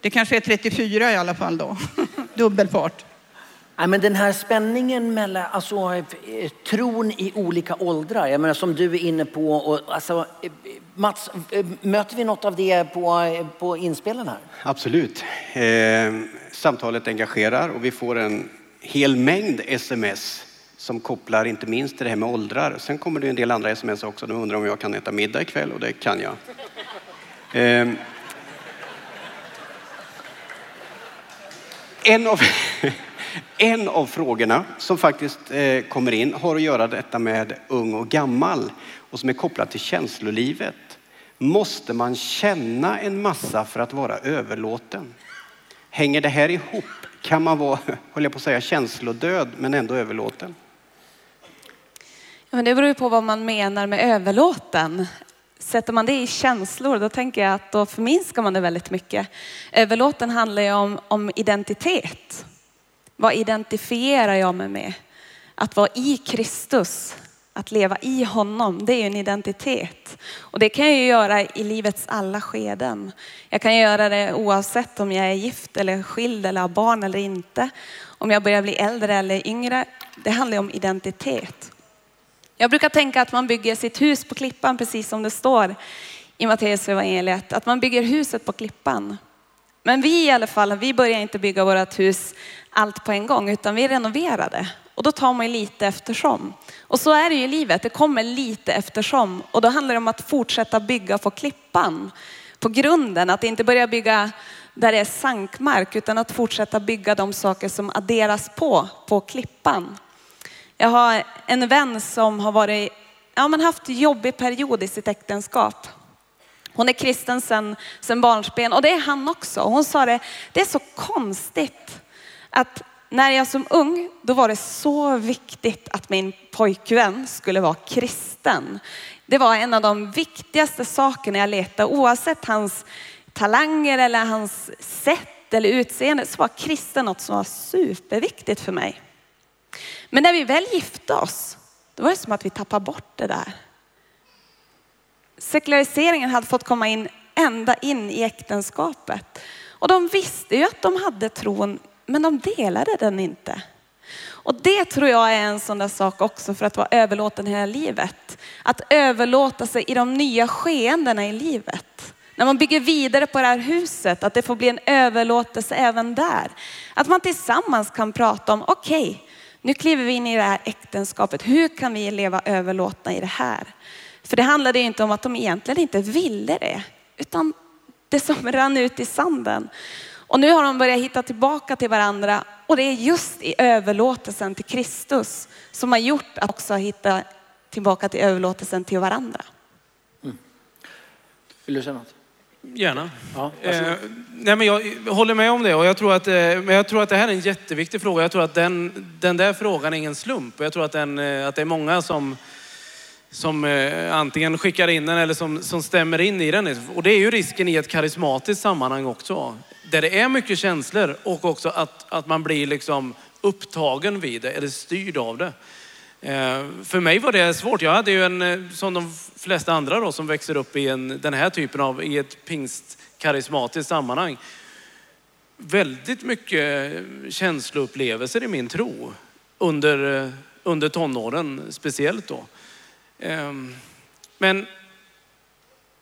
Det kanske är 34 i alla fall då. Dubbelfart. Men den här spänningen mellan alltså, eh, tron i olika åldrar, jag menar som du är inne på. Och, alltså, eh, Mats, eh, möter vi något av det på, på inspelen här? Absolut. Eh, samtalet engagerar och vi får en hel mängd sms som kopplar inte minst till det här med åldrar. Sen kommer det en del andra sms också. De undrar om jag kan äta middag ikväll och det kan jag. Eh, en, av, en av frågorna som faktiskt eh, kommer in har att göra detta med ung och gammal och som är kopplat till känslolivet. Måste man känna en massa för att vara överlåten? Hänger det här ihop? Kan man vara, höll jag på att säga, känslodöd men ändå överlåten? Ja, men det beror ju på vad man menar med överlåten. Sätter man det i känslor, då tänker jag att då förminskar man det väldigt mycket. Överlåten handlar ju om, om identitet. Vad identifierar jag mig med? Att vara i Kristus, att leva i honom, det är ju en identitet. Och det kan jag ju göra i livets alla skeden. Jag kan göra det oavsett om jag är gift eller skild eller har barn eller inte. Om jag börjar bli äldre eller yngre. Det handlar ju om identitet. Jag brukar tänka att man bygger sitt hus på klippan, precis som det står i Matteus evangeliet. Att man bygger huset på klippan. Men vi i alla fall, vi börjar inte bygga vårt hus allt på en gång utan vi renoverade. Och då tar man ju lite eftersom. Och så är det ju i livet, det kommer lite eftersom. Och då handlar det om att fortsätta bygga på klippan, på grunden. Att inte börja bygga där det är sankmark utan att fortsätta bygga de saker som adderas på, på klippan. Jag har en vän som har varit, ja, men haft jobbig period i sitt äktenskap. Hon är kristen sedan, sedan barnsben och det är han också. Hon sa det, det är så konstigt att när jag som ung, då var det så viktigt att min pojkvän skulle vara kristen. Det var en av de viktigaste sakerna jag letade, oavsett hans talanger eller hans sätt eller utseende, så var kristen något som var superviktigt för mig. Men när vi väl gifte oss, då var det som att vi tappade bort det där. Sekulariseringen hade fått komma in ända in i äktenskapet. Och de visste ju att de hade tron, men de delade den inte. Och det tror jag är en sån där sak också för att vara överlåten hela livet. Att överlåta sig i de nya skeendena i livet. När man bygger vidare på det här huset, att det får bli en överlåtelse även där. Att man tillsammans kan prata om, okej, okay, nu kliver vi in i det här äktenskapet. Hur kan vi leva överlåtna i det här? För det handlade inte om att de egentligen inte ville det, utan det som rann ut i sanden. Och nu har de börjat hitta tillbaka till varandra och det är just i överlåtelsen till Kristus som har gjort att också hitta tillbaka till överlåtelsen till varandra. Mm. Vill du säga något? Gärna. Ja, eh, nej men jag håller med om det och jag tror, att, eh, men jag tror att det här är en jätteviktig fråga. Jag tror att den, den där frågan är ingen slump. Jag tror att, den, eh, att det är många som, som eh, antingen skickar in den eller som, som stämmer in i den. Och det är ju risken i ett karismatiskt sammanhang också. Där det är mycket känslor och också att, att man blir liksom upptagen vid det eller styrd av det. Eh, för mig var det svårt. Jag hade ju en, eh, som de flesta andra då, som växer upp i en, den här typen av, i ett pingstkarismatiskt sammanhang. Väldigt mycket eh, känsloupplevelser i min tro under, under tonåren speciellt då. Ehm, men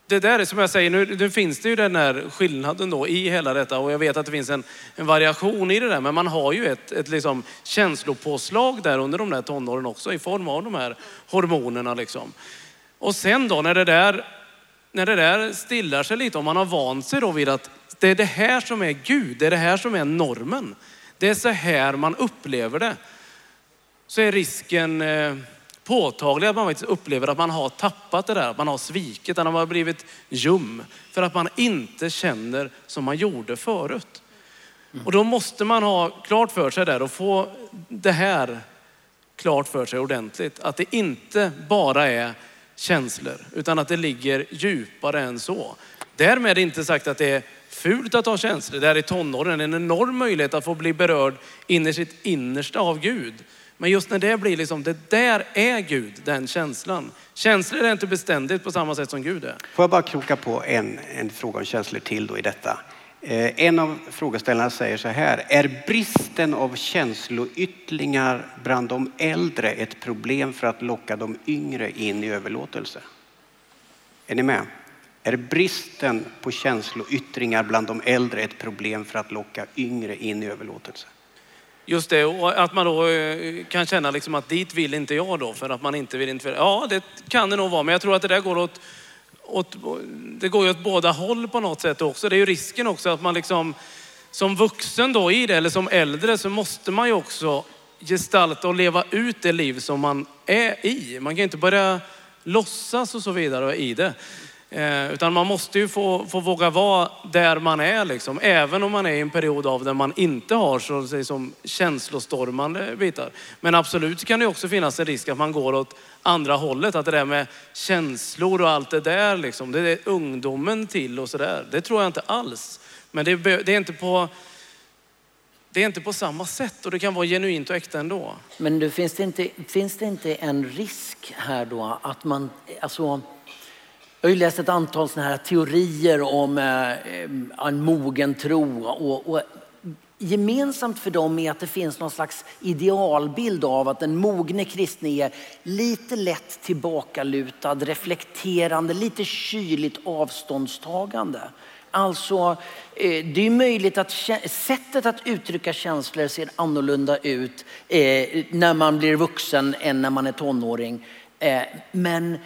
det där är som jag säger, nu, nu, finns det ju den här skillnaden då i hela detta och jag vet att det finns en, en variation i det där. Men man har ju ett, ett liksom känslopåslag där under de där tonåren också i form av de här hormonerna liksom. Och sen då när det där, när det där stillar sig lite och man har vant sig då vid att det är det här som är Gud, det är det här som är normen. Det är så här man upplever det. Så är risken eh, påtaglig att man faktiskt upplever att man har tappat det där, att man har svikit, att man har blivit ljum. För att man inte känner som man gjorde förut. Och då måste man ha klart för sig där och få det här klart för sig ordentligt. Att det inte bara är känslor, utan att det ligger djupare än så. Därmed inte sagt att det är fult att ha känslor. Det är i tonåren en enorm möjlighet att få bli berörd in i sitt innersta av Gud. Men just när det blir liksom, det där är Gud, den känslan. Känslor är inte beständigt på samma sätt som Gud är. Får jag bara kroka på en, en fråga om känslor till då i detta. Eh, en av frågeställarna säger så här, är bristen av känsloyttringar bland de äldre ett problem för att locka de yngre in i överlåtelse? Är ni med? Är bristen på känsloyttringar bland de äldre ett problem för att locka yngre in i överlåtelse? Just det, och att man då eh, kan känna liksom att dit vill inte jag då för att man inte vill inte Ja, det kan det nog vara, men jag tror att det där går åt, åt, det går ju åt båda håll på något sätt också. Det är ju risken också att man liksom som vuxen då i det, eller som äldre, så måste man ju också gestalta och leva ut det liv som man är i. Man kan inte börja låtsas och så vidare i det. Eh, utan man måste ju få, få våga vara där man är liksom. Även om man är i en period av där man inte har så att säga, som känslostormande bitar. Men absolut kan det också finnas en risk att man går åt andra hållet. Att det där med känslor och allt det där liksom. Det är ungdomen till och sådär. Det tror jag inte alls. Men det, det är inte på det är inte på samma sätt och det kan vara genuint och äkta ändå. Men du, finns, det inte, finns det inte en risk här då att man, alltså jag har ju läst ett antal såna här teorier om eh, eh, en mogen tro. Och, och, gemensamt för dem är att det finns någon slags idealbild av att den mogne kristne är lite lätt tillbakalutad, reflekterande, lite kyligt avståndstagande. Alltså, eh, det är möjligt att sättet att uttrycka känslor ser annorlunda ut eh, när man blir vuxen än när man är tonåring. Eh, men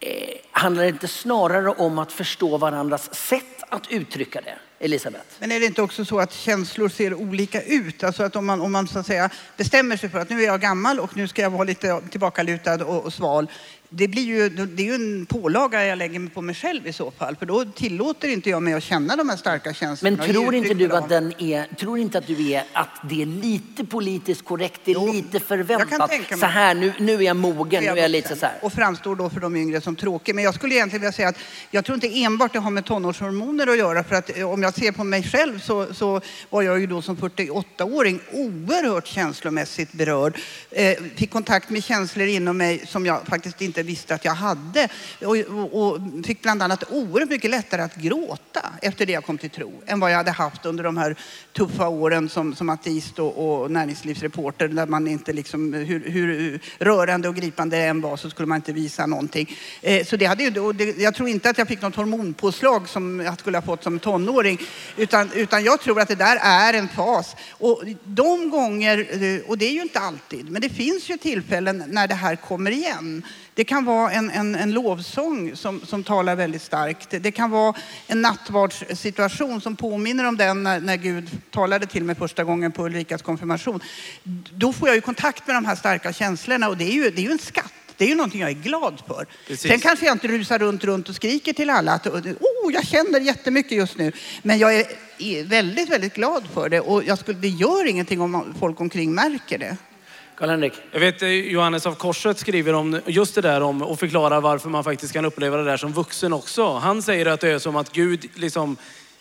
eh, handlar det inte snarare om att förstå varandras sätt att uttrycka det? Elisabeth? Men är det inte också så att känslor ser olika ut? Alltså att om man, om man så att säga bestämmer sig för att nu är jag gammal och nu ska jag vara lite tillbakalutad och, och sval. Det, blir ju, det är ju en pålaga jag lägger på mig själv i så fall. För då tillåter inte jag mig att känna de här starka känslorna. Men tror inte uttryck du att den är, tror inte att du är att det är lite politiskt korrekt, det är Jo, lite förväntat. Så här, nu, nu är jag mogen, nu är jag lite så här. Och framstår då för de yngre som tråkig. Men jag skulle egentligen vilja säga att jag tror inte enbart det har med tonårshormoner att göra. För att eh, om jag ser på mig själv så, så var jag ju då som 48-åring oerhört känslomässigt berörd. Eh, fick kontakt med känslor inom mig som jag faktiskt inte inte visste att jag hade. Och, och, och fick bland annat oerhört mycket lättare att gråta efter det jag kom till tro än vad jag hade haft under de här tuffa åren som, som ateist och, och näringslivsreporter där man inte liksom, hur, hur rörande och gripande det än var så skulle man inte visa någonting. Eh, så det hade ju, och det, jag tror inte att jag fick något hormonpåslag som jag skulle ha fått som tonåring utan, utan jag tror att det där är en fas. Och de gånger, eh, och det är ju inte alltid, men det finns ju tillfällen när det här kommer igen. Det kan vara en, en, en lovsång som, som talar väldigt starkt. Det kan vara en nattvardssituation som påminner om den när, när Gud talade till mig första gången på Ulrikas konfirmation. Då får jag ju kontakt med de här starka känslorna och det är ju, det är ju en skatt. Det är ju någonting jag är glad för. Precis. Sen kanske jag inte rusar runt, runt och skriker till alla att oh, jag känner jättemycket just nu. Men jag är väldigt, väldigt glad för det och jag skulle, det gör ingenting om folk omkring märker det. Karl-Henrik? Jag vet eh, Johannes av Korset skriver om just det där om och förklarar varför man faktiskt kan uppleva det där som vuxen också. Han säger att det är som att Gud liksom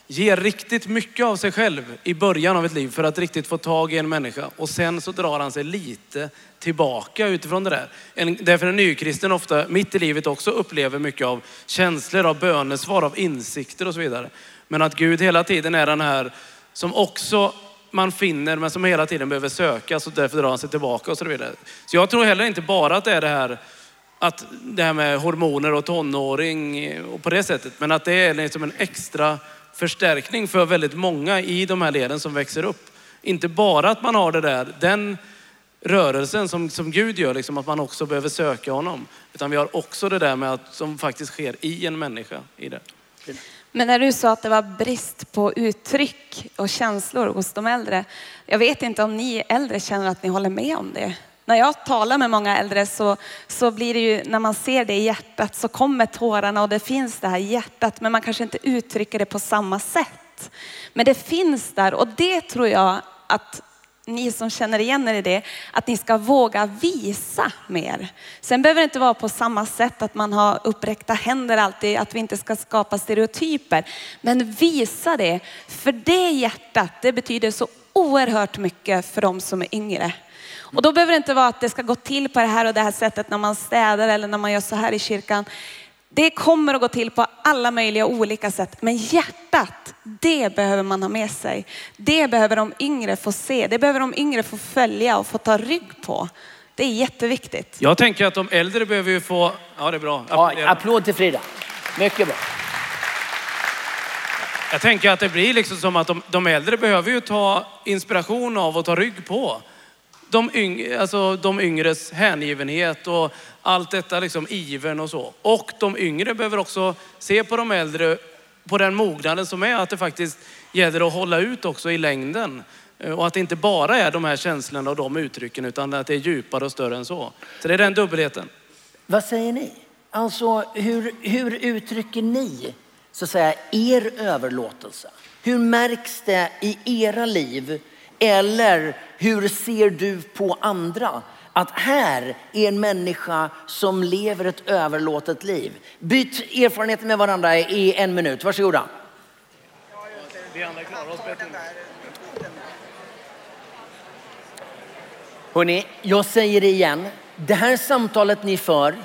ger riktigt mycket av sig själv i början av ett liv för att riktigt få tag i en människa. Och sen så drar han sig lite tillbaka utifrån det där. En, därför en nykristen ofta mitt i livet också upplever mycket av känslor, av bönesvar, av insikter och så vidare. Men att Gud hela tiden är den här som också man finner men som hela tiden behöver sökas och därför drar han sig tillbaka och så vidare. Så jag tror heller inte bara att det är det här att det här med hormoner och tonåring och på det sättet. Men att det är liksom en extra förstärkning för väldigt många i de här leden som växer upp. Inte bara att man har det där, den rörelsen som, som Gud gör, liksom, att man också behöver söka honom. Utan vi har också det där med att som faktiskt sker i en människa. I det. Men när du sa att det var brist på uttryck och känslor hos de äldre. Jag vet inte om ni äldre känner att ni håller med om det. När jag talar med många äldre så, så blir det ju, när man ser det i hjärtat så kommer tårarna och det finns det här hjärtat men man kanske inte uttrycker det på samma sätt. Men det finns där och det tror jag att ni som känner igen er i det, att ni ska våga visa mer. Sen behöver det inte vara på samma sätt att man har uppräckta händer alltid, att vi inte ska skapa stereotyper. Men visa det, för det hjärtat, det betyder så oerhört mycket för de som är yngre. Och då behöver det inte vara att det ska gå till på det här och det här sättet när man städar eller när man gör så här i kyrkan. Det kommer att gå till på alla möjliga olika sätt. Men hjärtat, det behöver man ha med sig. Det behöver de yngre få se. Det behöver de yngre få följa och få ta rygg på. Det är jätteviktigt. Jag tänker att de äldre behöver ju få, ja det är bra. Ja, applåd till Frida. Mycket bra. Jag tänker att det blir liksom som att de, de äldre behöver ju ta inspiration av och ta rygg på. De, yng, alltså de yngres hängivenhet och allt detta, liksom ivern och så. Och de yngre behöver också se på de äldre, på den mognaden som är att det faktiskt gäller att hålla ut också i längden. Eh, och att det inte bara är de här känslorna och de uttrycken utan att det är djupare och större än så. Så det är den dubbelheten. Vad säger ni? Alltså hur, hur uttrycker ni så att säga er överlåtelse? Hur märks det i era liv? Eller hur ser du på andra? Att här är en människa som lever ett överlåtet liv. Byt erfarenheter med varandra i en minut. Varsågoda. Hörrni, jag säger det igen. Det här samtalet ni för,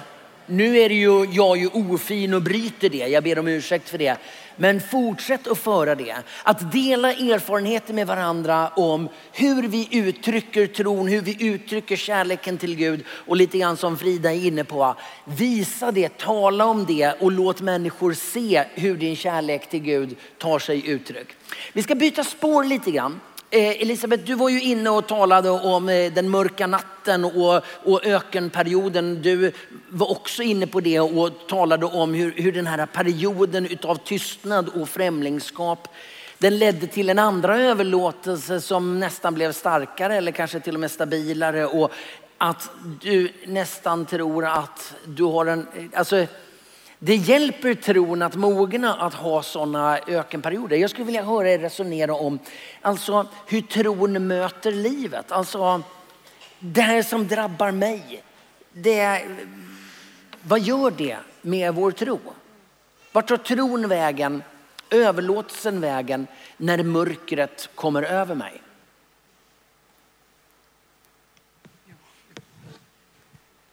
nu är det ju, jag är ju ofin och bryter det. Jag ber om ursäkt för det. Men fortsätt att föra det. Att dela erfarenheter med varandra om hur vi uttrycker tron, hur vi uttrycker kärleken till Gud och lite grann som Frida är inne på. Visa det, tala om det och låt människor se hur din kärlek till Gud tar sig uttryck. Vi ska byta spår lite grann. Eh, Elisabeth, du var ju inne och talade om eh, den mörka natten och, och ökenperioden. Du var också inne på det och talade om hur, hur den här perioden utav tystnad och främlingskap den ledde till en andra överlåtelse som nästan blev starkare eller kanske till och med stabilare och att du nästan tror att du har en, eh, alltså det hjälper tron att mogna att ha sådana ökenperioder. Jag skulle vilja höra er resonera om alltså, hur tron möter livet. Alltså det här som drabbar mig. Det, vad gör det med vår tro? Vart tar tron vägen, överlåtelsen vägen när mörkret kommer över mig?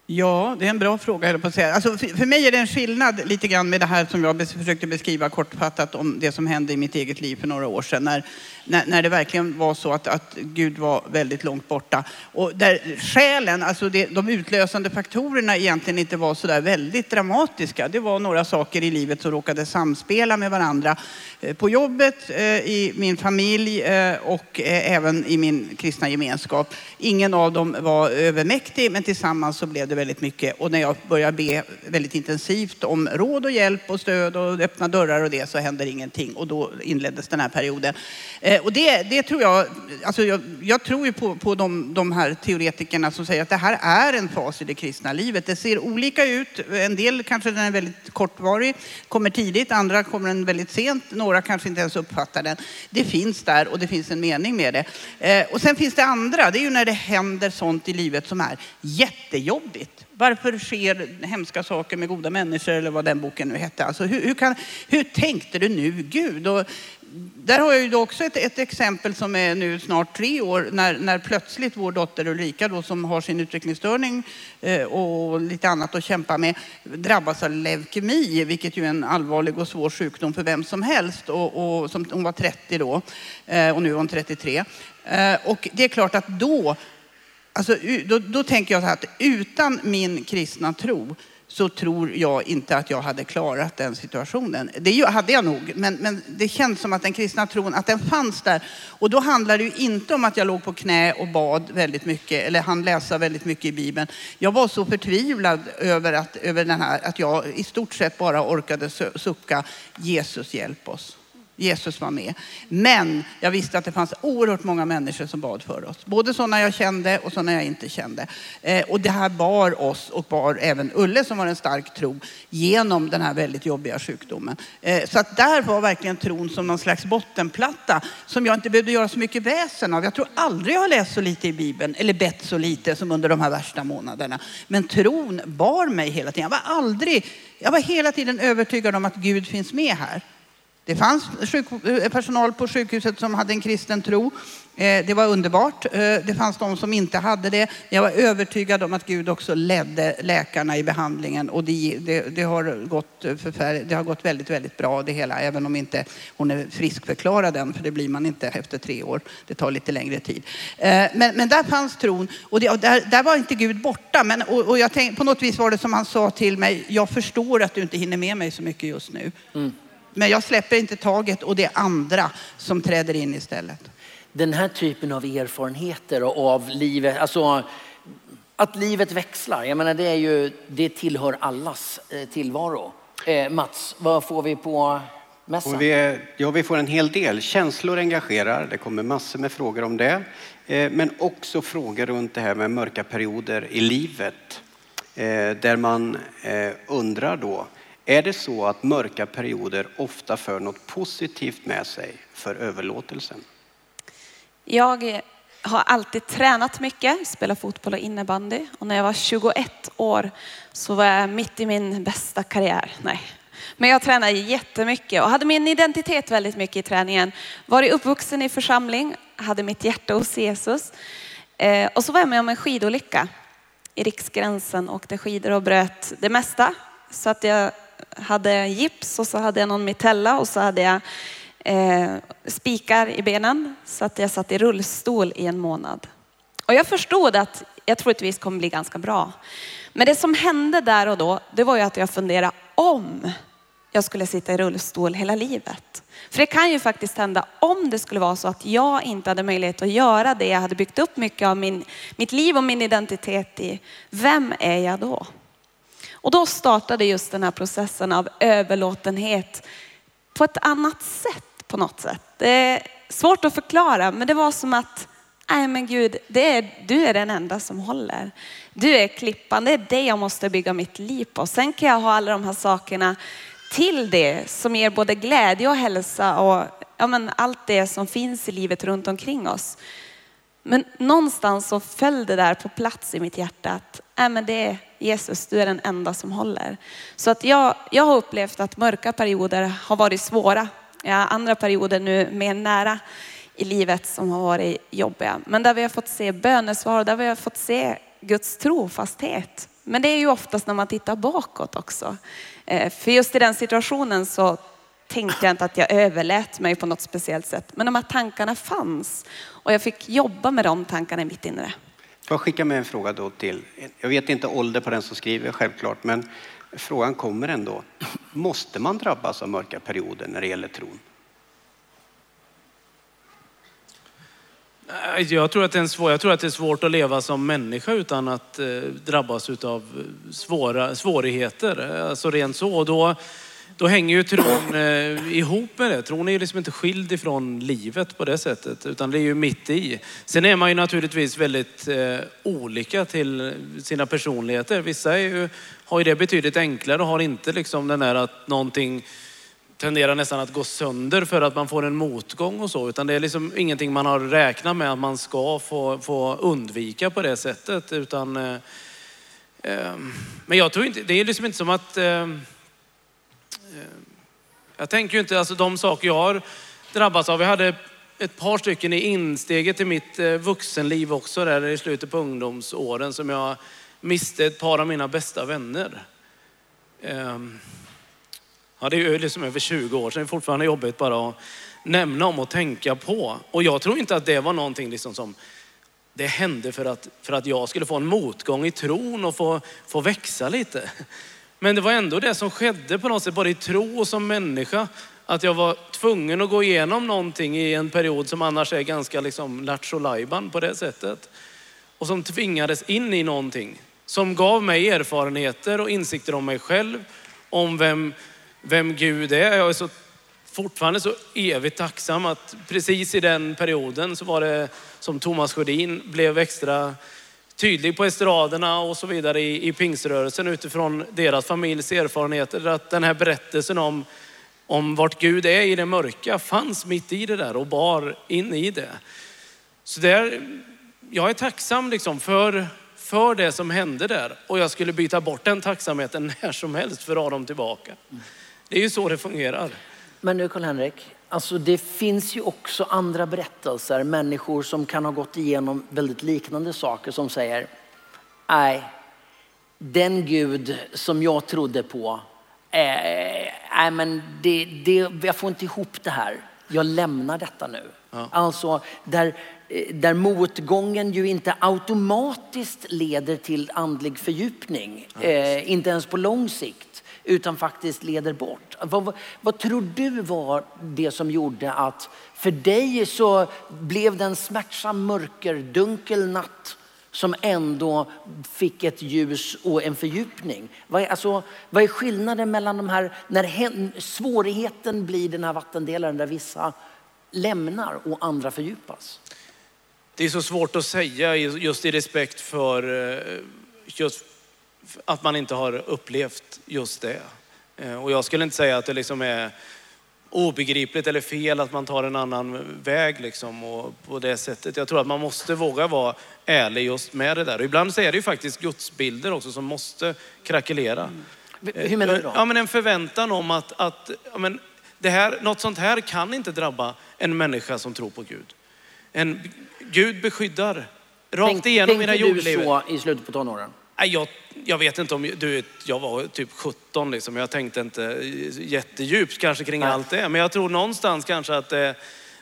Ja, det är en bra fråga, jag på att säga. Alltså, för, mig är det en skillnad lite grann med det här som jag försökte beskriva kortfattat om det som hände i mitt eget liv för några år sedan. När, när, när det verkligen var så att, att Gud var väldigt långt borta. Och där skälen, alltså det, de utlösande faktorerna egentligen inte var så där väldigt dramatiska. Det var några saker i livet som råkade samspela med varandra. Eh, på jobbet, eh, i min familj eh, och även i min kristna gemenskap. Ingen av dem var övermäktig, men tillsammans så blev det väldigt mycket. Och när jag började be väldigt intensivt om råd och hjälp och stöd och öppna dörrar och det så händer ingenting. Och då inleddes den här perioden. Eh, och det, det tror jag, alltså jag, jag tror ju på, på de, de här teoretikerna som säger att det här är en fas i det kristna livet. Det ser olika ut. En del kanske den är väldigt kortvarig, kommer tidigt, andra kommer den väldigt sent några kanske inte ens uppfattar den. Det finns där och det finns en mening med det. Eh, och sen finns det andra, det är ju när det händer sånt i livet som är jättejobbigt. Varför sker hemska saker med goda människor eller vad den boken nu hette. Alltså hur, hur, kan, hur tänkte du nu Gud? Och där har jag ju också ett, ett, exempel som är nu snart tre år när, när plötsligt vår dotter Ulrika då, som har sin utvecklingsstörning eh, och lite annat att kämpa med drabbas av leukemi, vilket ju är en allvarlig och svår sjukdom för vem som helst. Och, och som, hon var 30 då eh, och nu är hon 33. Eh, och det är klart att då, alltså, då, då tänker jag så här att utan min kristna tro så tror jag inte att jag hade klarat den situationen. Det hade jag nog, men, men det känns som att den kristna tron, att den fanns där. Och då handlar det ju inte om att jag låg på knä och bad väldigt mycket eller hann läsa väldigt mycket i Bibeln. Jag var så förtvivlad över, att, över den här, att jag i stort sett bara orkade sucka Jesus hjälp oss. Jesus var med. Men jag visste att det fanns oerhört många människor som bad för oss. Både sådana jag kände och sådana jag inte kände. Eh, och det här bar oss och bar även Ulle som har en stark tro genom den här väldigt jobbiga sjukdomen. Eh, så att där var verkligen tron som någon slags bottenplatta som jag inte behövde göra så mycket väsen av. Jag tror aldrig jag har läst så lite i Bibeln eller bett så lite som under de här värsta månaderna. Men tron bar mig hela tiden. Jag var aldrig, jag var hela tiden övertygad om att Gud finns med här. Det fanns eh, personal på sjukhuset som hade en kristen tro. Eh, det var underbart. Eh, det fanns de som inte hade det. Jag var övertygad om att Gud också ledde läkarna i behandlingen och det, det, det har, gått det har gått väldigt, väldigt bra det hela, även om inte hon är friskförklarad än, för det blir man inte efter tre år. Det tar lite längre tid. Men, men där fanns tron och, det, och där, där, var inte Gud borta. Men, och, och jag tänk, på något vis var det som han sa till mig, jag förstår att du inte hinner med mig så mycket just nu. Mm. Men jag släpper inte taget och det är andra som träder in istället. Den här typen av erfarenheter av livet, alltså att livet växlar, jag menar det är ju, det tillhör allas eh, tillvaro. Eh, Mats, vad får vi på mässan? Vi, ja, vi får en hel del. Känslor engagerar, det kommer massor med frågor om det. Eh, men också frågor runt det här med mörka perioder i livet. Eh, där man eh, undrar då, är det så att mörka perioder ofta för något positivt med sig för överlåtelsen? Jag har alltid tränat mycket, spelat fotboll och innebandy. Och när jag var 21 år så var jag mitt i min bästa karriär. Nej. Men jag tränade jättemycket och hade min identitet väldigt mycket i träningen. Varit uppvuxen i församling, hade mitt hjärta hos Jesus. Eh, och så var jag med om en skidolycka i Riksgränsen, åkte skidor och bröt det mesta. Så att jag hade gips och så hade jag någon mitella och så hade jag eh, spikar i benen så att jag satt i rullstol i en månad. Och jag förstod att jag troligtvis kommer bli ganska bra. Men det som hände där och då, det var ju att jag funderade om jag skulle sitta i rullstol hela livet. För det kan ju faktiskt hända om det skulle vara så att jag inte hade möjlighet att göra det jag hade byggt upp mycket av min, mitt liv och min identitet i. Vem är jag då? Och då startade just den här processen av överlåtenhet på ett annat sätt på något sätt. Det är svårt att förklara, men det var som att, nej men Gud, det är, du är den enda som håller. Du är klippan, det är det jag måste bygga mitt liv på. Sen kan jag ha alla de här sakerna till det som ger både glädje och hälsa och ja, men allt det som finns i livet runt omkring oss. Men någonstans så föll det där på plats i mitt hjärta att nej men det är Jesus, du är den enda som håller. Så att jag, jag har upplevt att mörka perioder har varit svåra. Jag har andra perioder nu mer nära i livet som har varit jobbiga. Men där vi har fått se bönesvar, där vi har fått se Guds trofasthet. Men det är ju oftast när man tittar bakåt också. Eh, för just i den situationen så tänkte jag inte att jag överlät mig på något speciellt sätt. Men de här tankarna fanns och jag fick jobba med de tankarna i mitt inre. Får jag skicka med en fråga då till, jag vet inte ålder på den som skriver självklart, men frågan kommer ändå. Måste man drabbas av mörka perioder när det gäller tron? Jag tror, att det är svår, jag tror att det är svårt att leva som människa utan att eh, drabbas av eh, svåra, svårigheter. Alltså rent så. Och då, då hänger ju tron eh, ihop med det. Tron är ju liksom inte skild ifrån livet på det sättet, utan det är ju mitt i. Sen är man ju naturligtvis väldigt eh, olika till sina personligheter. Vissa är ju, har ju det betydligt enklare och har inte liksom den där att någonting tenderar nästan att gå sönder för att man får en motgång och så. Utan det är liksom ingenting man har räknat med att man ska få, få undvika på det sättet. Utan, eh, eh, men jag tror inte, det är liksom inte som att... Eh, Eh, jag tänker ju inte, alltså de saker jag har drabbats av. Jag hade ett par stycken i insteget till mitt eh, vuxenliv också där i slutet på ungdomsåren som jag miste ett par av mina bästa vänner. Ehm, ja, det är ju liksom över 20 år sedan. Det är fortfarande jobbigt bara att nämna om och tänka på. Och jag tror inte att det var någonting liksom som det hände för att, för att jag skulle få en motgång i tron och få, få växa lite. Men det var ändå det som skedde på något sätt, både i tro och som människa. Att jag var tvungen att gå igenom någonting i en period som annars är ganska liksom lattjo på det sättet. Och som tvingades in i någonting. Som gav mig erfarenheter och insikter om mig själv, om vem, vem Gud är. Jag är så, fortfarande så evigt tacksam att precis i den perioden så var det som Thomas Sjödin blev extra tydlig på estraderna och så vidare i, i pingströrelsen utifrån deras familjs erfarenheter. Att den här berättelsen om, om vart Gud är i det mörka fanns mitt i det där och bar in i det. Så där, jag är tacksam liksom för, för det som hände där och jag skulle byta bort den tacksamheten när som helst för att ha dem tillbaka. Det är ju så det fungerar. Men nu Karl-Henrik, alltså det finns ju också andra berättelser, människor som kan ha gått igenom väldigt liknande saker som säger, nej, den Gud som jag trodde på, eh, nej men det, det, jag får inte ihop det här. Jag lämnar detta nu. Ja. Alltså där, eh, där motgången ju inte automatiskt leder till andlig fördjupning, ja. eh, inte ens på lång sikt utan faktiskt leder bort. Vad, vad, vad, tror du var det som gjorde att för dig så blev det en smärtsam mörkerdunkel natt som ändå fick ett ljus och en fördjupning? Vad är, alltså, vad är skillnaden mellan de här, när svårigheten blir den här vattendelaren där vissa lämnar och andra fördjupas? Det är så svårt att säga just i respekt för eh, just att man inte har upplevt just det. Eh, och jag skulle inte säga att det liksom är obegripligt eller fel att man tar en annan väg liksom och på det sättet. Jag tror att man måste våga vara ärlig just med det där. Och ibland så är det ju faktiskt gudsbilder också som måste krackelera. Mm. Hur menar du då? Ja, men en förväntan om att, att ja, men det här, något sånt här kan inte drabba en människa som tror på Gud. En, Gud beskyddar rakt igenom Tänk, mina jordlivet. Tänkte du så i slutet på tonåren? Jag, jag vet inte om, du vet, jag var typ 17 liksom. Jag tänkte inte jättedjupt kanske kring Nej. allt det. Men jag tror någonstans kanske att det,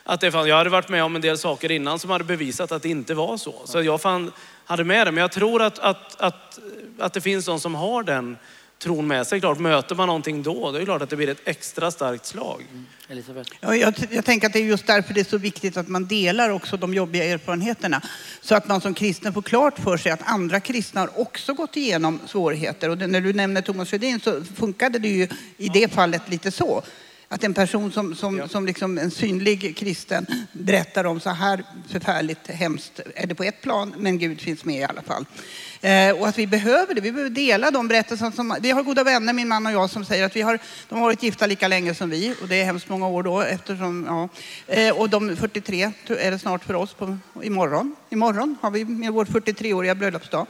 att det fanns, jag hade varit med om en del saker innan som hade bevisat att det inte var så. Så jag fann, hade med det. Men jag tror att, att, att, att det finns de som har den tron med sig. Klart, möter man någonting då, det är klart att det blir ett extra starkt slag. Elisabeth? Ja, jag, jag tänker att det är just därför det är så viktigt att man delar också de jobbiga erfarenheterna. Så att man som kristen får klart för sig att andra kristna har också gått igenom svårigheter. Och det, när du nämner Thomas Sjödin så funkade det ju i det fallet lite så. Att en person som, som, som liksom en synlig kristen berättar om så här förfärligt hemskt är det på ett plan, men Gud finns med i alla fall. Eh, och att vi behöver det. Vi behöver dela de berättelserna. Som, vi har goda vänner, min man och jag, som säger att vi har, de har varit gifta lika länge som vi. Och det är hemskt många år då eftersom, ja. Eh, och de 43 är det snart för oss på, imorgon. Imorgon har vi med vår 43-åriga bröllopsdag.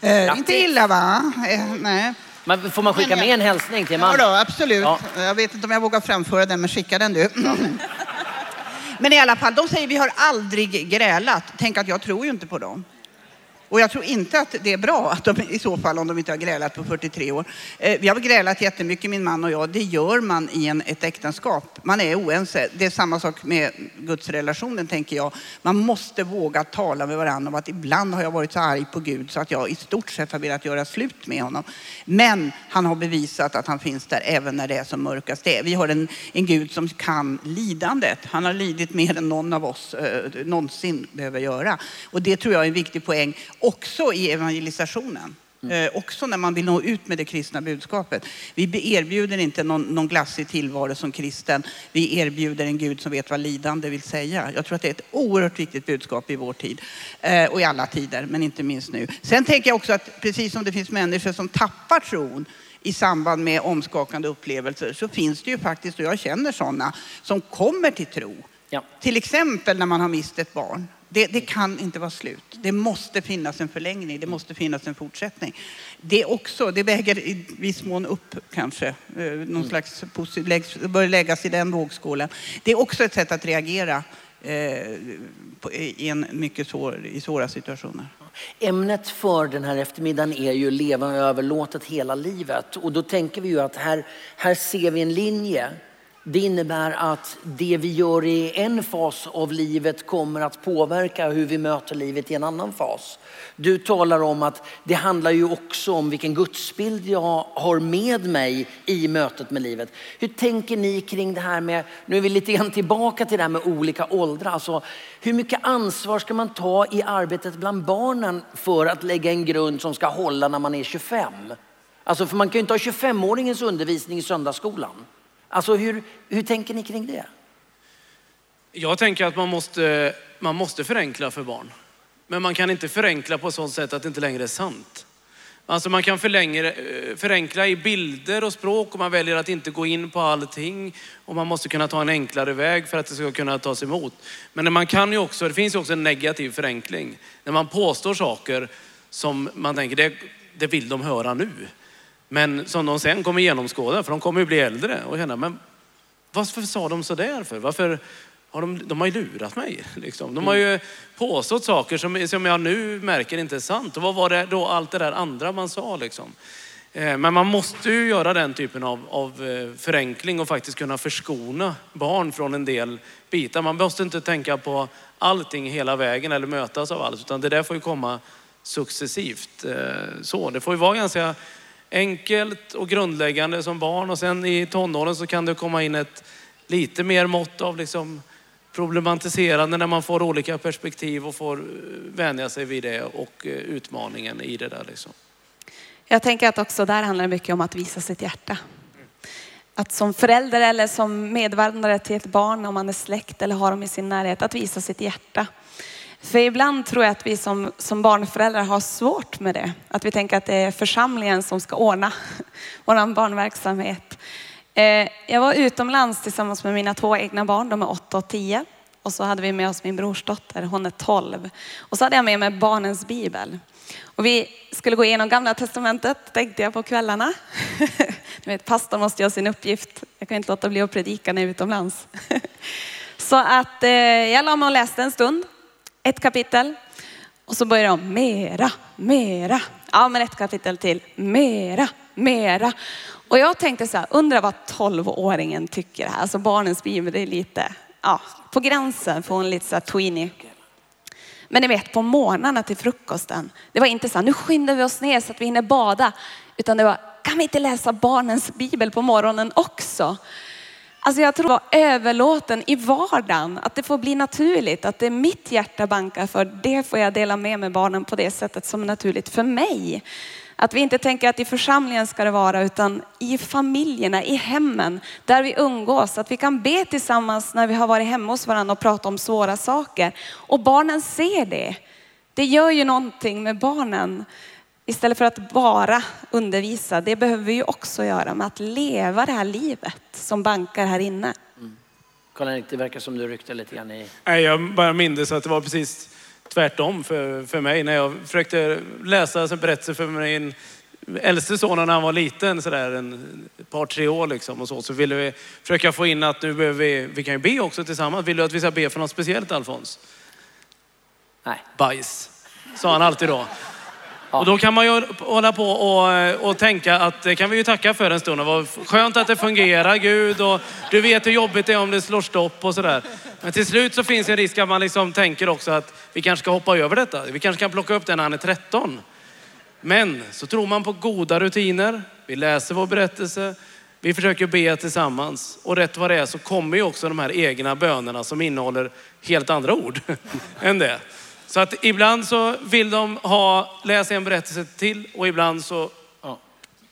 Eh, inte illa va? Eh, nej. Man, får man skicka med en hälsning till Ja, mannen? då, absolut. Ja. Jag vet inte om jag vågar framföra den, men skicka den du. Men i alla fall, de säger vi har aldrig grälat. Tänk att jag tror ju inte på dem. Och jag tror inte att det är bra att de, i så fall om de inte har grälat på 43 år. Eh, vi har grälat jättemycket min man och jag. Det gör man i en, ett äktenskap. Man är oense. Det är samma sak med gudsrelationen tänker jag. Man måste våga tala med varandra om att ibland har jag varit så arg på Gud så att jag i stort sett har velat göra slut med honom. Men han har bevisat att han finns där även när det är som mörkast det är. Vi har en, en Gud som kan lidandet. Han har lidit mer än någon av oss eh, någonsin behöver göra. Och det tror jag är en viktig poäng också i evangelisationen. Eh, också när man vill nå ut med det kristna budskapet. Vi erbjuder inte någon, någon glassig tillvaro som kristen. Vi erbjuder en Gud som vet vad lidande vill säga. Jag tror att det är ett oerhört viktigt budskap i vår tid. Eh, och i alla tider, men inte minst nu. Sen tänker jag också att precis som det finns människor som tappar tron i samband med omskakande upplevelser så finns det ju faktiskt, och jag känner sådana, som kommer till tro. Ja. Till exempel när man har mist ett barn. Det, det kan inte vara slut. Det måste finnas en förlängning. Det måste finnas en fortsättning. Det också, det väger i viss mån upp kanske. Eh, Någon slags posi- läggs, bör läggas i den vågskålen. Det är också ett sätt att reagera eh, i en mycket svår, i svåra situationer. Ämnet för den här eftermiddagen är ju leva överlåtet hela livet. Och då tänker vi ju att här, här ser vi en linje. Det innebär att det vi gör i en fas av livet kommer att påverka hur vi möter livet i en annan fas. Du talar om att det handlar ju också om vilken gudsbild jag har med mig i mötet med livet. Hur tänker ni kring det här med, nu är vi lite grann tillbaka till det här med olika åldrar. Alltså, hur mycket ansvar ska man ta i arbetet bland barnen för att lägga en grund som ska hålla när man är 25? Alltså för man kan ju inte ha 25-åringens undervisning i söndagsskolan. Alltså hur, hur tänker ni kring det? Jag tänker att man måste, man måste förenkla för barn. Men man kan inte förenkla på ett sådant sätt att det inte längre är sant. Alltså man kan förlängre, eh, förenkla i bilder och språk och man väljer att inte gå in på allting. Och man måste kunna ta en enklare väg för att det ska kunna tas emot. Men man kan ju också, det finns ju också en negativ förenkling. När man påstår saker som man tänker, det, det vill de höra nu. Men som de sen kommer genomskåda, för de kommer ju bli äldre och känna, men varför sa de så där för? Varför har de, de har ju lurat mig. Liksom. De har ju påstått saker som, som jag nu märker inte är sant. Och vad var det då allt det där andra man sa liksom? Eh, Men man måste ju göra den typen av, av eh, förenkling och faktiskt kunna förskona barn från en del bitar. Man måste inte tänka på allting hela vägen eller mötas av allt, utan det där får ju komma successivt. Eh, Så, det får ju vara ganska enkelt och grundläggande som barn och sen i tonåren så kan det komma in ett lite mer mått av liksom problematiserande när man får olika perspektiv och får eh, vänja sig vid det och eh, utmaningen i det där liksom. Jag tänker att också där handlar det mycket om att visa sitt hjärta. Att som förälder eller som medvandrare till ett barn, om man är släkt eller har dem i sin närhet, att visa sitt hjärta. För ibland tror jag att vi som, som barnföräldrar har svårt med det. Att vi tänker att det är församlingen som ska ordna vår barnverksamhet. Eh, jag var utomlands tillsammans med mina två egna barn, de är 8 och 10. Och så hade vi med oss min brorsdotter, hon är 12. Och så hade jag med mig barnens bibel. Och vi skulle gå igenom gamla testamentet tänkte jag på kvällarna. Ni vet, pastorn måste göra sin uppgift. Jag kan inte låta bli att predika när jag är utomlands. Så att eh, jag la mig och läste en stund, ett kapitel. Och så börjar de, mera, mera. Ja, men ett kapitel till. Mera, mera. Och jag tänkte så här, undrar vad tolvåringen tycker här. Alltså barnens bibel, det är lite, ja, på gränsen för en lite så här tweenie. Men ni vet på morgnarna till frukosten, det var inte så här, nu skyndar vi oss ner så att vi hinner bada. Utan det var, kan vi inte läsa barnens bibel på morgonen också? Alltså jag tror att vara överlåten i vardagen, att det får bli naturligt, att det är mitt hjärta bankar för, det får jag dela med mig barnen på det sättet som är naturligt för mig. Att vi inte tänker att i församlingen ska det vara, utan i familjerna, i hemmen, där vi umgås. Att vi kan be tillsammans när vi har varit hemma hos varandra och prata om svåra saker. Och barnen ser det. Det gör ju någonting med barnen. Istället för att bara undervisa, det behöver vi ju också göra med att leva det här livet som bankar här inne. Karl-Erik, det verkar som du ryckte lite grann i... Nej, jag bara minns att det var precis tvärtom för, för mig. När jag försökte läsa en berättelse för min äldste son när han var liten, sådär en ett par, tre år liksom och så, så ville vi försöka få in att nu behöver vi, vi kan ju be också tillsammans. Vill du att vi ska be för något speciellt Alfons? Nej. Bajs, sa han alltid då. Och då kan man ju hålla på och, och tänka att det kan vi ju tacka för en stund. Vad skönt att det fungerar Gud och du vet hur jobbigt det är om det slår stopp och sådär. Men till slut så finns det en risk att man liksom tänker också att vi kanske ska hoppa över detta. Vi kanske kan plocka upp den när han är 13. Men så tror man på goda rutiner. Vi läser vår berättelse. Vi försöker be tillsammans. Och rätt vad det är så kommer ju också de här egna bönerna som innehåller helt andra ord än det. Så att ibland så vill de ha, läsa en berättelse till och ibland så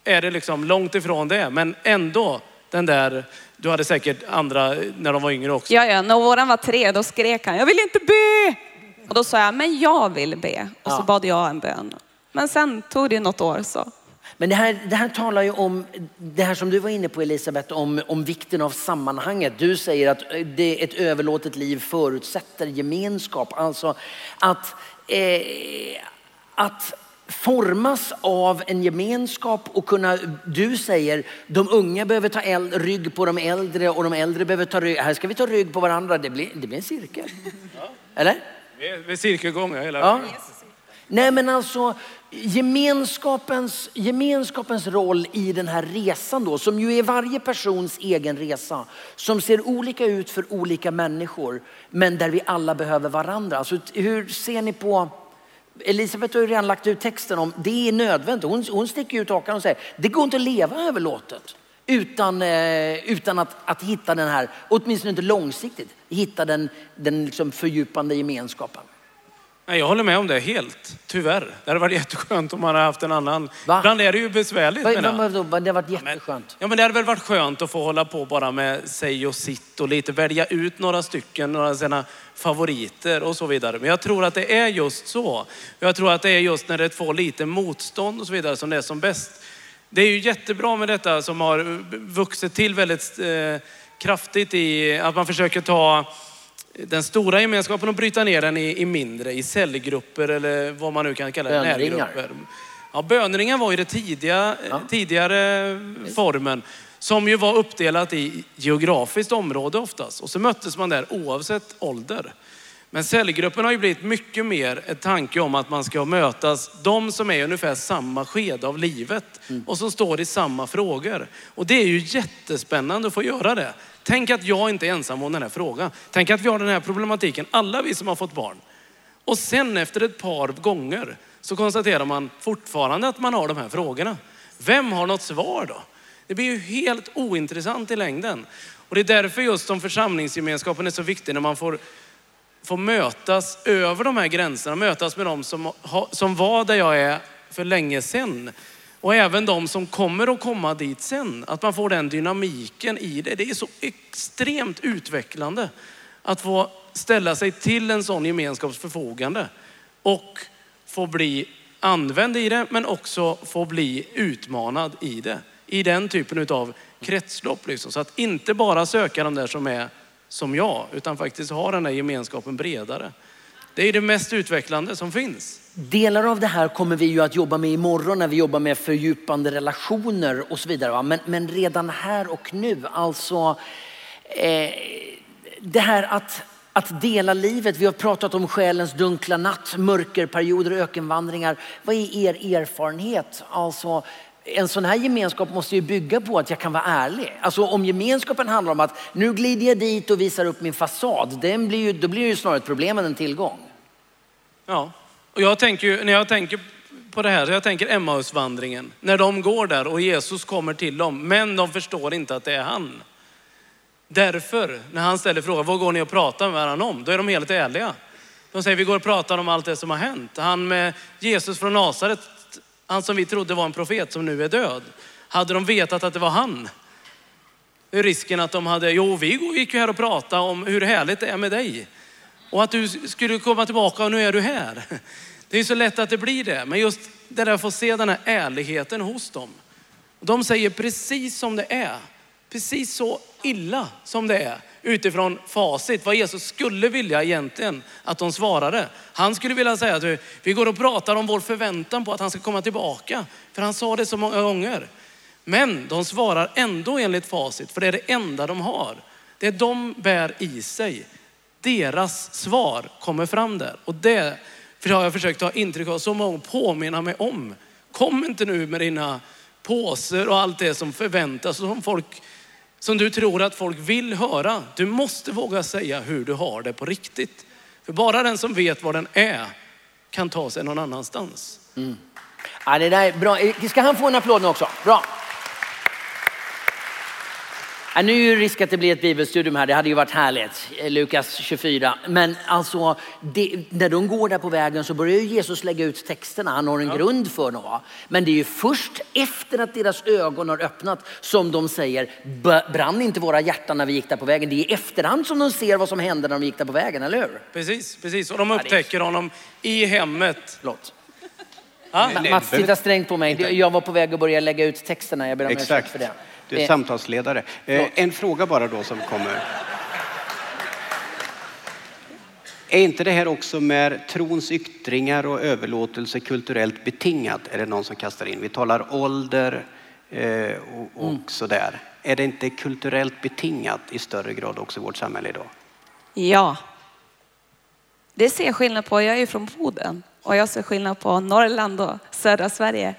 är det liksom långt ifrån det. Men ändå den där, du hade säkert andra när de var yngre också. Ja, ja, när våran var tre, då skrek han, jag vill inte be. Och då sa jag, men jag vill be. Och så Ja. bad jag en bön. Men sen tog det något år så. Men det här, det här talar ju om det här som du var inne på Elisabeth, om, om vikten av sammanhanget. Du säger att det, ett överlåtet liv förutsätter gemenskap. Alltså att, eh, att formas av en gemenskap och kunna, du säger de unga behöver ta äl, rygg på de äldre och de äldre behöver ta rygg, här ska vi ta rygg på varandra. Det blir, det blir en cirkel. Eller? Vi är- vi är cirkelgång hela Ja. Nej men alltså gemenskapens, gemenskapens roll i den här resan då, som ju är varje persons egen resa, som ser olika ut för olika människor, men där vi alla behöver varandra. Alltså, hur ser ni på, Elisabeth har ju redan lagt ut texten om det är nödvändigt. Hon, hon sticker ut hakan och säger, det går inte att leva överlåtet utan, eh, utan att, att hitta den här, åtminstone inte långsiktigt, hitta den, den liksom fördjupande gemenskapen. Nej, jag håller med om det helt, tyvärr. Det hade varit jätteskönt om man hade haft en annan. Va? Ibland är det ju besvärligt. Vad- vad- vad- Det har varit jätteskönt. Ja, men det hade väl varit skönt att få hålla på bara med sig och sitt och lite välja ut några stycken, några sina favoriter och så vidare. Men jag tror att det är just så. Jag tror att det är just när det får lite motstånd och så vidare som det är som bäst. Det är ju jättebra med detta som har vuxit till väldigt eh, kraftigt i att man försöker ta den stora gemenskapen och bryta ner den i, i mindre, i cellgrupper eller vad man nu kan kalla det, Bönringar. närgrupper. Ja, bönringar var ju det tidiga, tidigare formen som ju var uppdelat i geografiskt område oftast. Och så möttes man där oavsett ålder. Men cellgruppen har ju blivit mycket mer en tanke om att man ska mötas, de som är i ungefär samma skede av livet och som står i samma frågor. Och det är ju jättespännande att få göra det. Tänk att jag inte är ensam om den här frågan. Tänk att vi har den här problematiken, alla vi som har fått barn. Och sen efter ett par gånger så konstaterar man fortfarande att man har de här frågorna. Vem har något svar då? Det blir ju helt ointressant i längden. Och det är därför just som församlingsgemenskapen är så viktig när man får, få mötas över de här gränserna, mötas med de som, som var där jag är för länge sedan. Och även de som kommer att komma dit sen. Att man får den dynamiken i det. Det är så extremt utvecklande att få ställa sig till en sån gemenskaps förfogande och få bli använd i det, men också få bli utmanad i det. I den typen av kretslopp. Liksom. Så att inte bara söka de där som är som jag, utan faktiskt ha den här gemenskapen bredare. Det är det mest utvecklande som finns. Delar av det här kommer vi ju att jobba med imorgon när vi jobbar med fördjupande relationer och så vidare. Men, men redan här och nu, alltså eh, det här att Att dela livet. Vi har pratat om själens dunkla natt, mörkerperioder, ökenvandringar. Vad är er erfarenhet? Alltså, en sån här gemenskap måste ju bygga på att jag kan vara ärlig. Alltså om gemenskapen handlar om att nu glider jag dit och visar upp min fasad, den blir ju, då blir det ju snarare ett problem än en tillgång. Ja, och jag tänker ju, när jag tänker på det här, så jag tänker Emmausvandringen. När de går där och Jesus kommer till dem, men de förstår inte att det är han. Därför, när han ställer frågan, vad går ni och pratar med varandra om? Då är de helt ärliga. De säger, vi går och pratar om allt det som har hänt. Han med Jesus från Nasaret, han som vi trodde var en profet som nu är död. Hade de vetat att det var han, risken att de hade, jo vi gick ju här och pratade om hur härligt det är med dig. Och att du skulle komma tillbaka och nu är du här. Det är så lätt att det blir det. Men just det där att få se den här ärligheten hos dem. De säger precis som det är. Precis så illa som det är utifrån facit. Vad Jesus skulle vilja egentligen att de svarade. Han skulle vilja säga att vi går och pratar om vår förväntan på att han ska komma tillbaka. För han sa det så många gånger. Men de svarar ändå enligt facit, för det är det enda de har. Det de bär i sig. Deras svar kommer fram där. Och det har jag försökt ta intryck av så många påminna mig om. Kom inte nu med dina påser och allt det som förväntas och som folk som du tror att folk vill höra. Du måste våga säga hur du har det på riktigt. För bara den som vet vad den är kan ta sig någon annanstans. Mm. Ja, det där är bra. Eh, ska han få en applåd nu också? Bra. Ja, nu är det risk att det blir ett bibelstudium här. Det hade ju varit härligt. Lukas 24. Men alltså, det, när de går där på vägen så börjar Jesus lägga ut texterna. Han har en ja. grund för dem. Men det är ju först efter att deras ögon har öppnat som de säger, brann inte våra hjärtan när vi gick där på vägen? Det är i efterhand som de ser vad som hände när de gick där på vägen, eller hur? Precis, precis. Och de upptäcker honom i hemmet. Förlåt. Ja? Mats tittar strängt på mig. Jag var på väg att börja lägga ut texterna. Jag ber om ursäkt för det. Du är eh, samtalsledare. Eh, en fråga bara då som kommer. Är inte det här också med trons yttringar och överlåtelse kulturellt betingat? Är det någon som kastar in? Vi talar ålder eh, och, och mm. sådär. Är det inte kulturellt betingat i större grad också i vårt samhälle idag? Ja. Det ser jag skillnad på. Jag är ju från Boden och jag ser skillnad på Norrland och södra Sverige.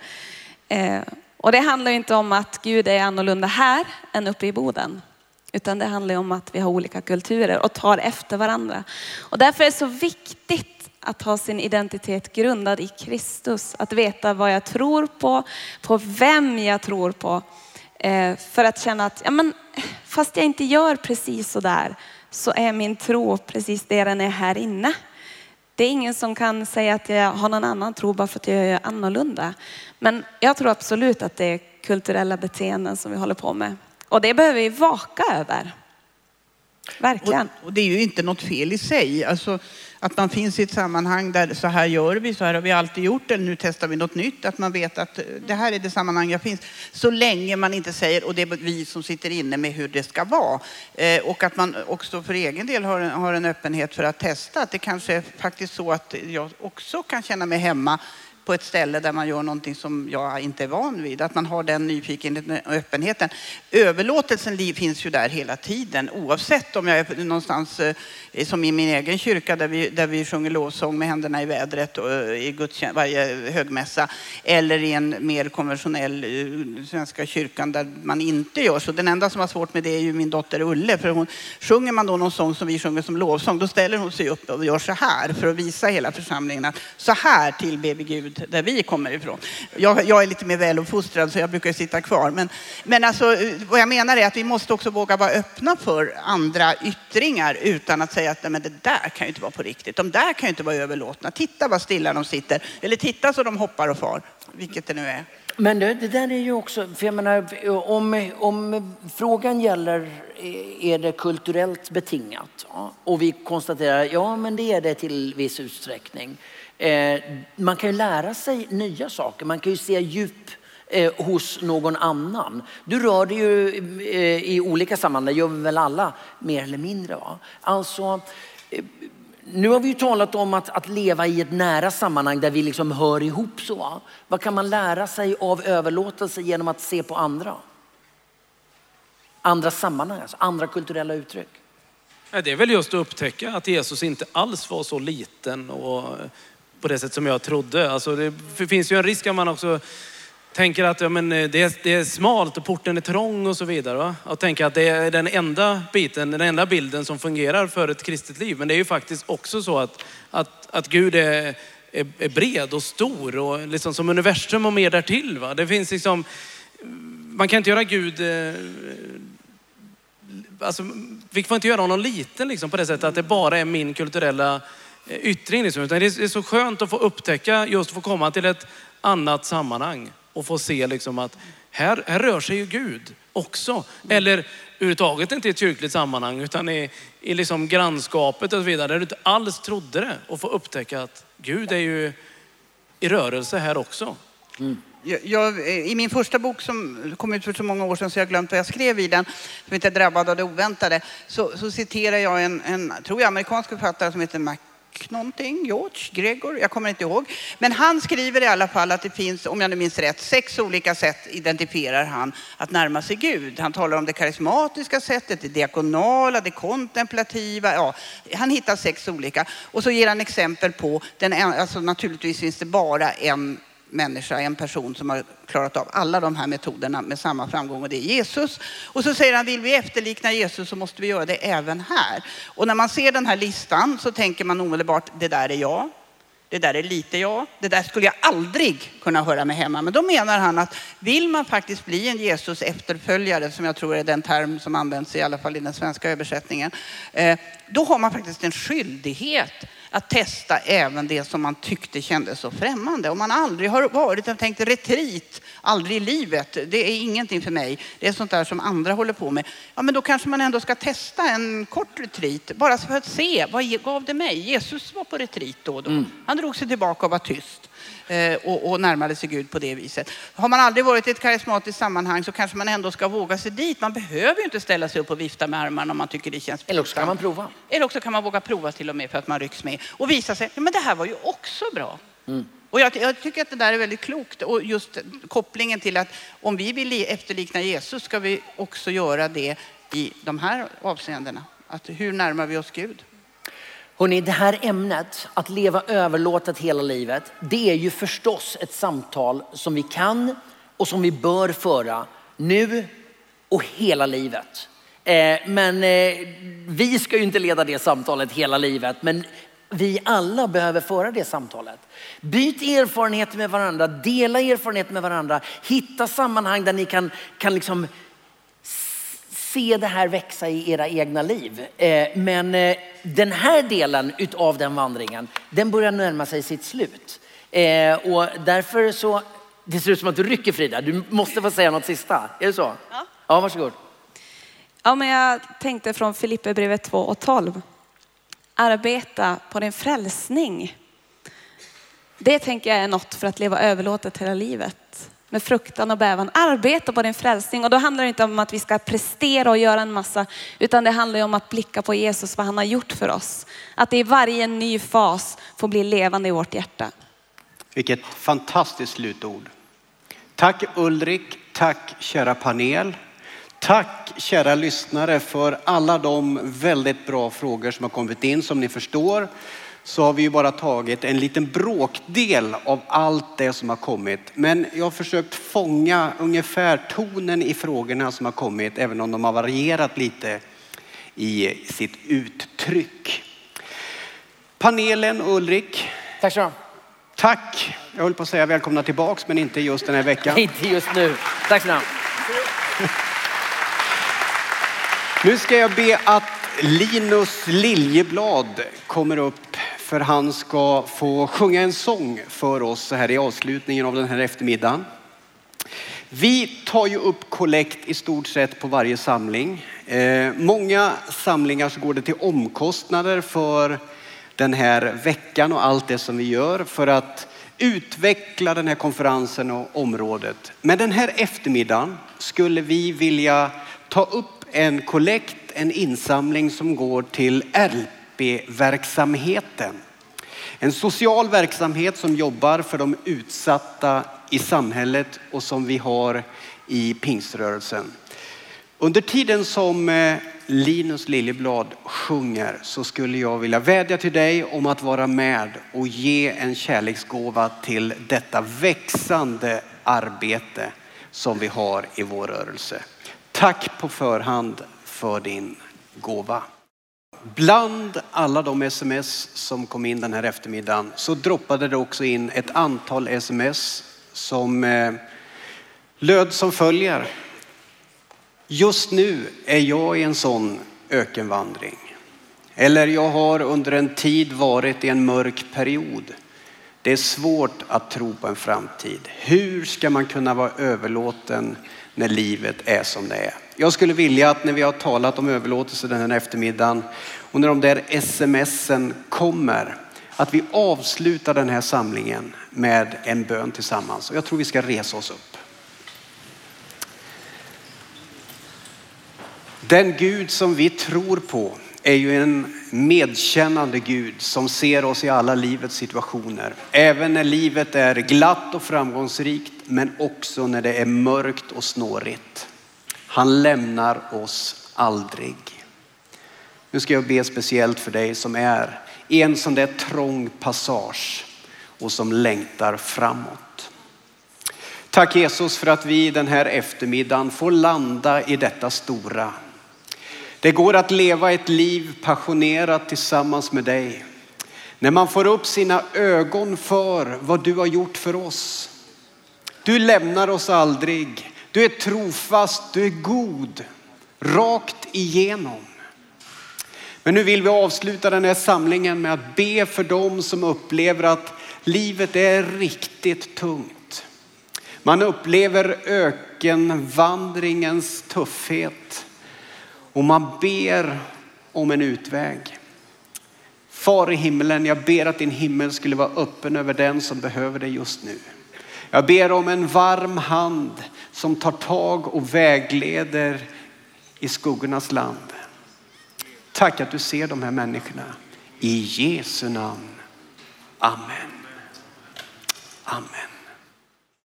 Eh, och det handlar inte om att Gud är annorlunda här än uppe i Boden. Utan det handlar om att vi har olika kulturer och tar efter varandra. Och därför är det så viktigt att ha sin identitet grundad i Kristus. Att veta vad jag tror på, på vem jag tror på. Eh, för att känna att, ja men, fast jag inte gör precis så där, så är min tro precis det den är här inne. Det är ingen som kan säga att jag har någon annan tro bara för att jag gör annorlunda. Men jag tror absolut att det är kulturella beteenden som vi håller på med. Och det behöver vi vaka över. Verkligen. Och, och, det är ju inte något fel i sig. Alltså, att man finns i ett sammanhang där så här gör vi, så här har vi alltid gjort eller nu testar vi något nytt. Att man vet att eh, det här är det sammanhang jag finns. Så länge man inte säger, och det är vi som sitter inne med hur det ska vara. Eh, och att man också för egen del har en, har en öppenhet för att testa. Att det kanske är faktiskt så att jag också kan känna mig hemma på ett ställe där man gör någonting som jag inte är van vid. Att man har den nyfikenheten och öppenheten. Överlåtelsen finns ju där hela tiden oavsett om jag är någonstans eh, som i min egen kyrka där vi, där vi sjunger lovsång med händerna i vädret och, eh, i gudstjänst, varje högmässa eller i en mer konventionell eh, svenska kyrkan där man inte gör så. Den enda som har svårt med det är ju min dotter Ulle för hon, sjunger man då någon sång som vi sjunger som lovsång då ställer hon sig upp och gör så här för att visa hela församlingen att så här tillber vi Gud där vi kommer ifrån. Jag, jag är lite mer väluppfostrad så jag brukar sitta kvar. Men, men alltså, eh, vad jag menar är att vi måste också våga vara öppna för andra yttringar utan att säga att Nej, men det där kan ju inte vara på riktigt. De där kan ju inte vara överlåtna. Titta vad stilla de sitter. Eller titta så de hoppar och far. Vilket det nu är. Men det, det, där är ju också, för jag menar, om, om frågan gäller eh, är det kulturellt betingat ja, och vi konstaterar ja men det är det till viss utsträckning. Eh, man kan ju lära sig nya saker, man kan ju se djup eh, hos någon annan. Du rör dig ju eh, i olika sammanhang, det gör vi väl alla mer eller mindre. Va? Alltså, eh, nu har vi ju talat om att, att leva i ett nära sammanhang där vi liksom hör ihop. Så, va? Vad kan man lära sig av överlåtelse genom att se på andra? Andra sammanhang, alltså andra kulturella uttryck. Det är väl just att upptäcka att Jesus inte alls var så liten och på det sätt som jag trodde. Alltså det finns ju en risk att man också tänker att ja, men eh, det, är, det är smalt och porten är trång och så vidare. Va? tänka att det är den enda biten, den enda bilden som fungerar för ett kristet liv. Men det är ju faktiskt också så att, att, att Gud är, är, är bred och stor och liksom som universum och mer därtill. Va? Det finns liksom, man kan inte göra Gud eh, alltså, vi får inte göra honom liten liksom, på det sättet att det bara är min kulturella Eh, yttring. Liksom. Utan det är så skönt att få upptäcka, just få komma till ett annat sammanhang och få se liksom, att här, här rör sig ju Gud också. Eller överhuvudtaget inte i ett kyrkligt sammanhang utan i, i liksom grannskapet och så vidare där du inte alls trodde det. Och få upptäcka att Gud är ju i rörelse här också. Mm. Jag, jag, eh, I min första bok som kom ut för så många år sedan så jag har glömt vad jag skrev i den, som heter Drabbad av det oväntade, så, så citerar jag en, en, tror jag, amerikansk författare som heter Mac någonting, George, Gregor, jag kommer inte ihåg. Men han skriver i alla fall att det finns, om jag nu minns rätt, sex olika sätt identifierar han att närma sig Gud. Han talar om det karismatiska sättet, det diakonala, det kontemplativa. Ja, han hittar sex olika. Och så ger han exempel på, den, alltså naturligtvis finns det bara en människa, en person som har klarat av alla de här metoderna med samma framgång och det är Jesus. Och så säger han, vill vi efterlikna Jesus så måste vi göra det även här. Och när man ser den här listan så tänker man omedelbart, det där är jag. Det där är lite jag. Det där skulle jag aldrig kunna höra mig hemma. Men då menar han att vill man faktiskt bli en Jesus efterföljare, som jag tror är den term som används i alla fall i den svenska översättningen, eh, då har man faktiskt en skyldighet att testa även det som man tyckte kändes så främmande. Om man aldrig har varit och tänkt retreat, aldrig i livet, det är ingenting för mig. Det är sånt där som andra håller på med. Ja, men då kanske man ändå ska testa en kort retreat, bara för att se vad gav det mig? Jesus var på retreat då och då. Mm. Han drog sig tillbaka och var tyst. Eh, och, och närmade sig Gud på det viset. Har man aldrig varit i ett karismatiskt sammanhang så kanske man ändå ska våga sig dit. Man behöver ju inte ställa sig upp och vifta med armarna om man tycker det känns Eller också kan man prova. Eller också kan man våga prova till och med för att man rycks med och visa sig, ja men det här var ju också bra. Mm. Och jag, jag, tycker att det där är väldigt klokt och just kopplingen till att om vi vill efterlikna Jesus ska vi också göra det i de här avseendena. Att hur närmar vi oss Gud? Hörrni, det här ämnet, att leva överlåtet hela livet, det är ju förstås ett samtal som vi kan och som vi bör föra nu och hela livet. Eh, men eh, vi ska ju inte leda det samtalet hela livet, men vi alla behöver föra det samtalet. Byt erfarenheter med varandra, dela erfarenheter med varandra, hitta sammanhang där ni kan, kan liksom se det här växa i era egna liv. Eh, men eh, den här delen av den vandringen, den börjar närma sig sitt slut. Eh, och därför så, det ser ut som att du rycker Frida. Du måste få säga något sista. Är det så? Ja. Ja, varsågod. Ja, men jag tänkte från Filipperbrevet 2 och 12. Arbeta på din frälsning. Det tänker jag är något för att leva överlåtet hela livet med fruktan och bävan. Arbeta på din frälsning. Och då handlar det inte om att vi ska prestera och göra en massa, utan det handlar om att blicka på Jesus, vad han har gjort för oss. Att det i varje ny fas får bli levande i vårt hjärta. Vilket fantastiskt slutord. Tack Ulrik, tack kära panel. Tack kära lyssnare för alla de väldigt bra frågor som har kommit in. Som ni förstår så har vi ju bara tagit en liten bråkdel av allt det som har kommit. Men jag har försökt fånga ungefär tonen i frågorna som har kommit, även om de har varierat lite i sitt uttryck. Panelen Ulrik. Tack så Tack. Jag höll på att säga välkomna tillbaks, men inte just den här veckan. inte just nu. Tack så Nu ska jag be att Linus Liljeblad kommer upp för han ska få sjunga en sång för oss så här i avslutningen av den här eftermiddagen. Vi tar ju upp kollekt i stort sett på varje samling. Eh, många samlingar så går det till omkostnader för den här veckan och allt det som vi gör för att utveckla den här konferensen och området. Men den här eftermiddagen skulle vi vilja ta upp en kollekt, en insamling som går till RP-verksamheten. En social verksamhet som jobbar för de utsatta i samhället och som vi har i pingströrelsen. Under tiden som eh, Linus Liljeblad sjunger så skulle jag vilja vädja till dig om att vara med och ge en kärleksgåva till detta växande arbete som vi har i vår rörelse. Tack på förhand för din gåva. Bland alla de sms som kom in den här eftermiddagen så droppade det också in ett antal sms som eh, löd som följer. Just nu är jag i en sån ökenvandring. Eller jag har under en tid varit i en mörk period. Det är svårt att tro på en framtid. Hur ska man kunna vara överlåten när livet är som det är? Jag skulle vilja att när vi har talat om överlåtelse den här eftermiddagen och när de där smsen kommer, att vi avslutar den här samlingen med en bön tillsammans. Och jag tror vi ska resa oss upp. Den Gud som vi tror på är ju en medkännande Gud som ser oss i alla livets situationer. Även när livet är glatt och framgångsrikt men också när det är mörkt och snårigt. Han lämnar oss aldrig. Nu ska jag be speciellt för dig som är i en sån där trång passage och som längtar framåt. Tack Jesus för att vi den här eftermiddagen får landa i detta stora det går att leva ett liv passionerat tillsammans med dig. När man får upp sina ögon för vad du har gjort för oss. Du lämnar oss aldrig. Du är trofast, du är god, rakt igenom. Men nu vill vi avsluta den här samlingen med att be för dem som upplever att livet är riktigt tungt. Man upplever ökenvandringens tuffhet. Och man ber om en utväg. Far i himlen, jag ber att din himmel skulle vara öppen över den som behöver det just nu. Jag ber om en varm hand som tar tag och vägleder i skuggornas land. Tack att du ser de här människorna. I Jesu namn. Amen. Amen.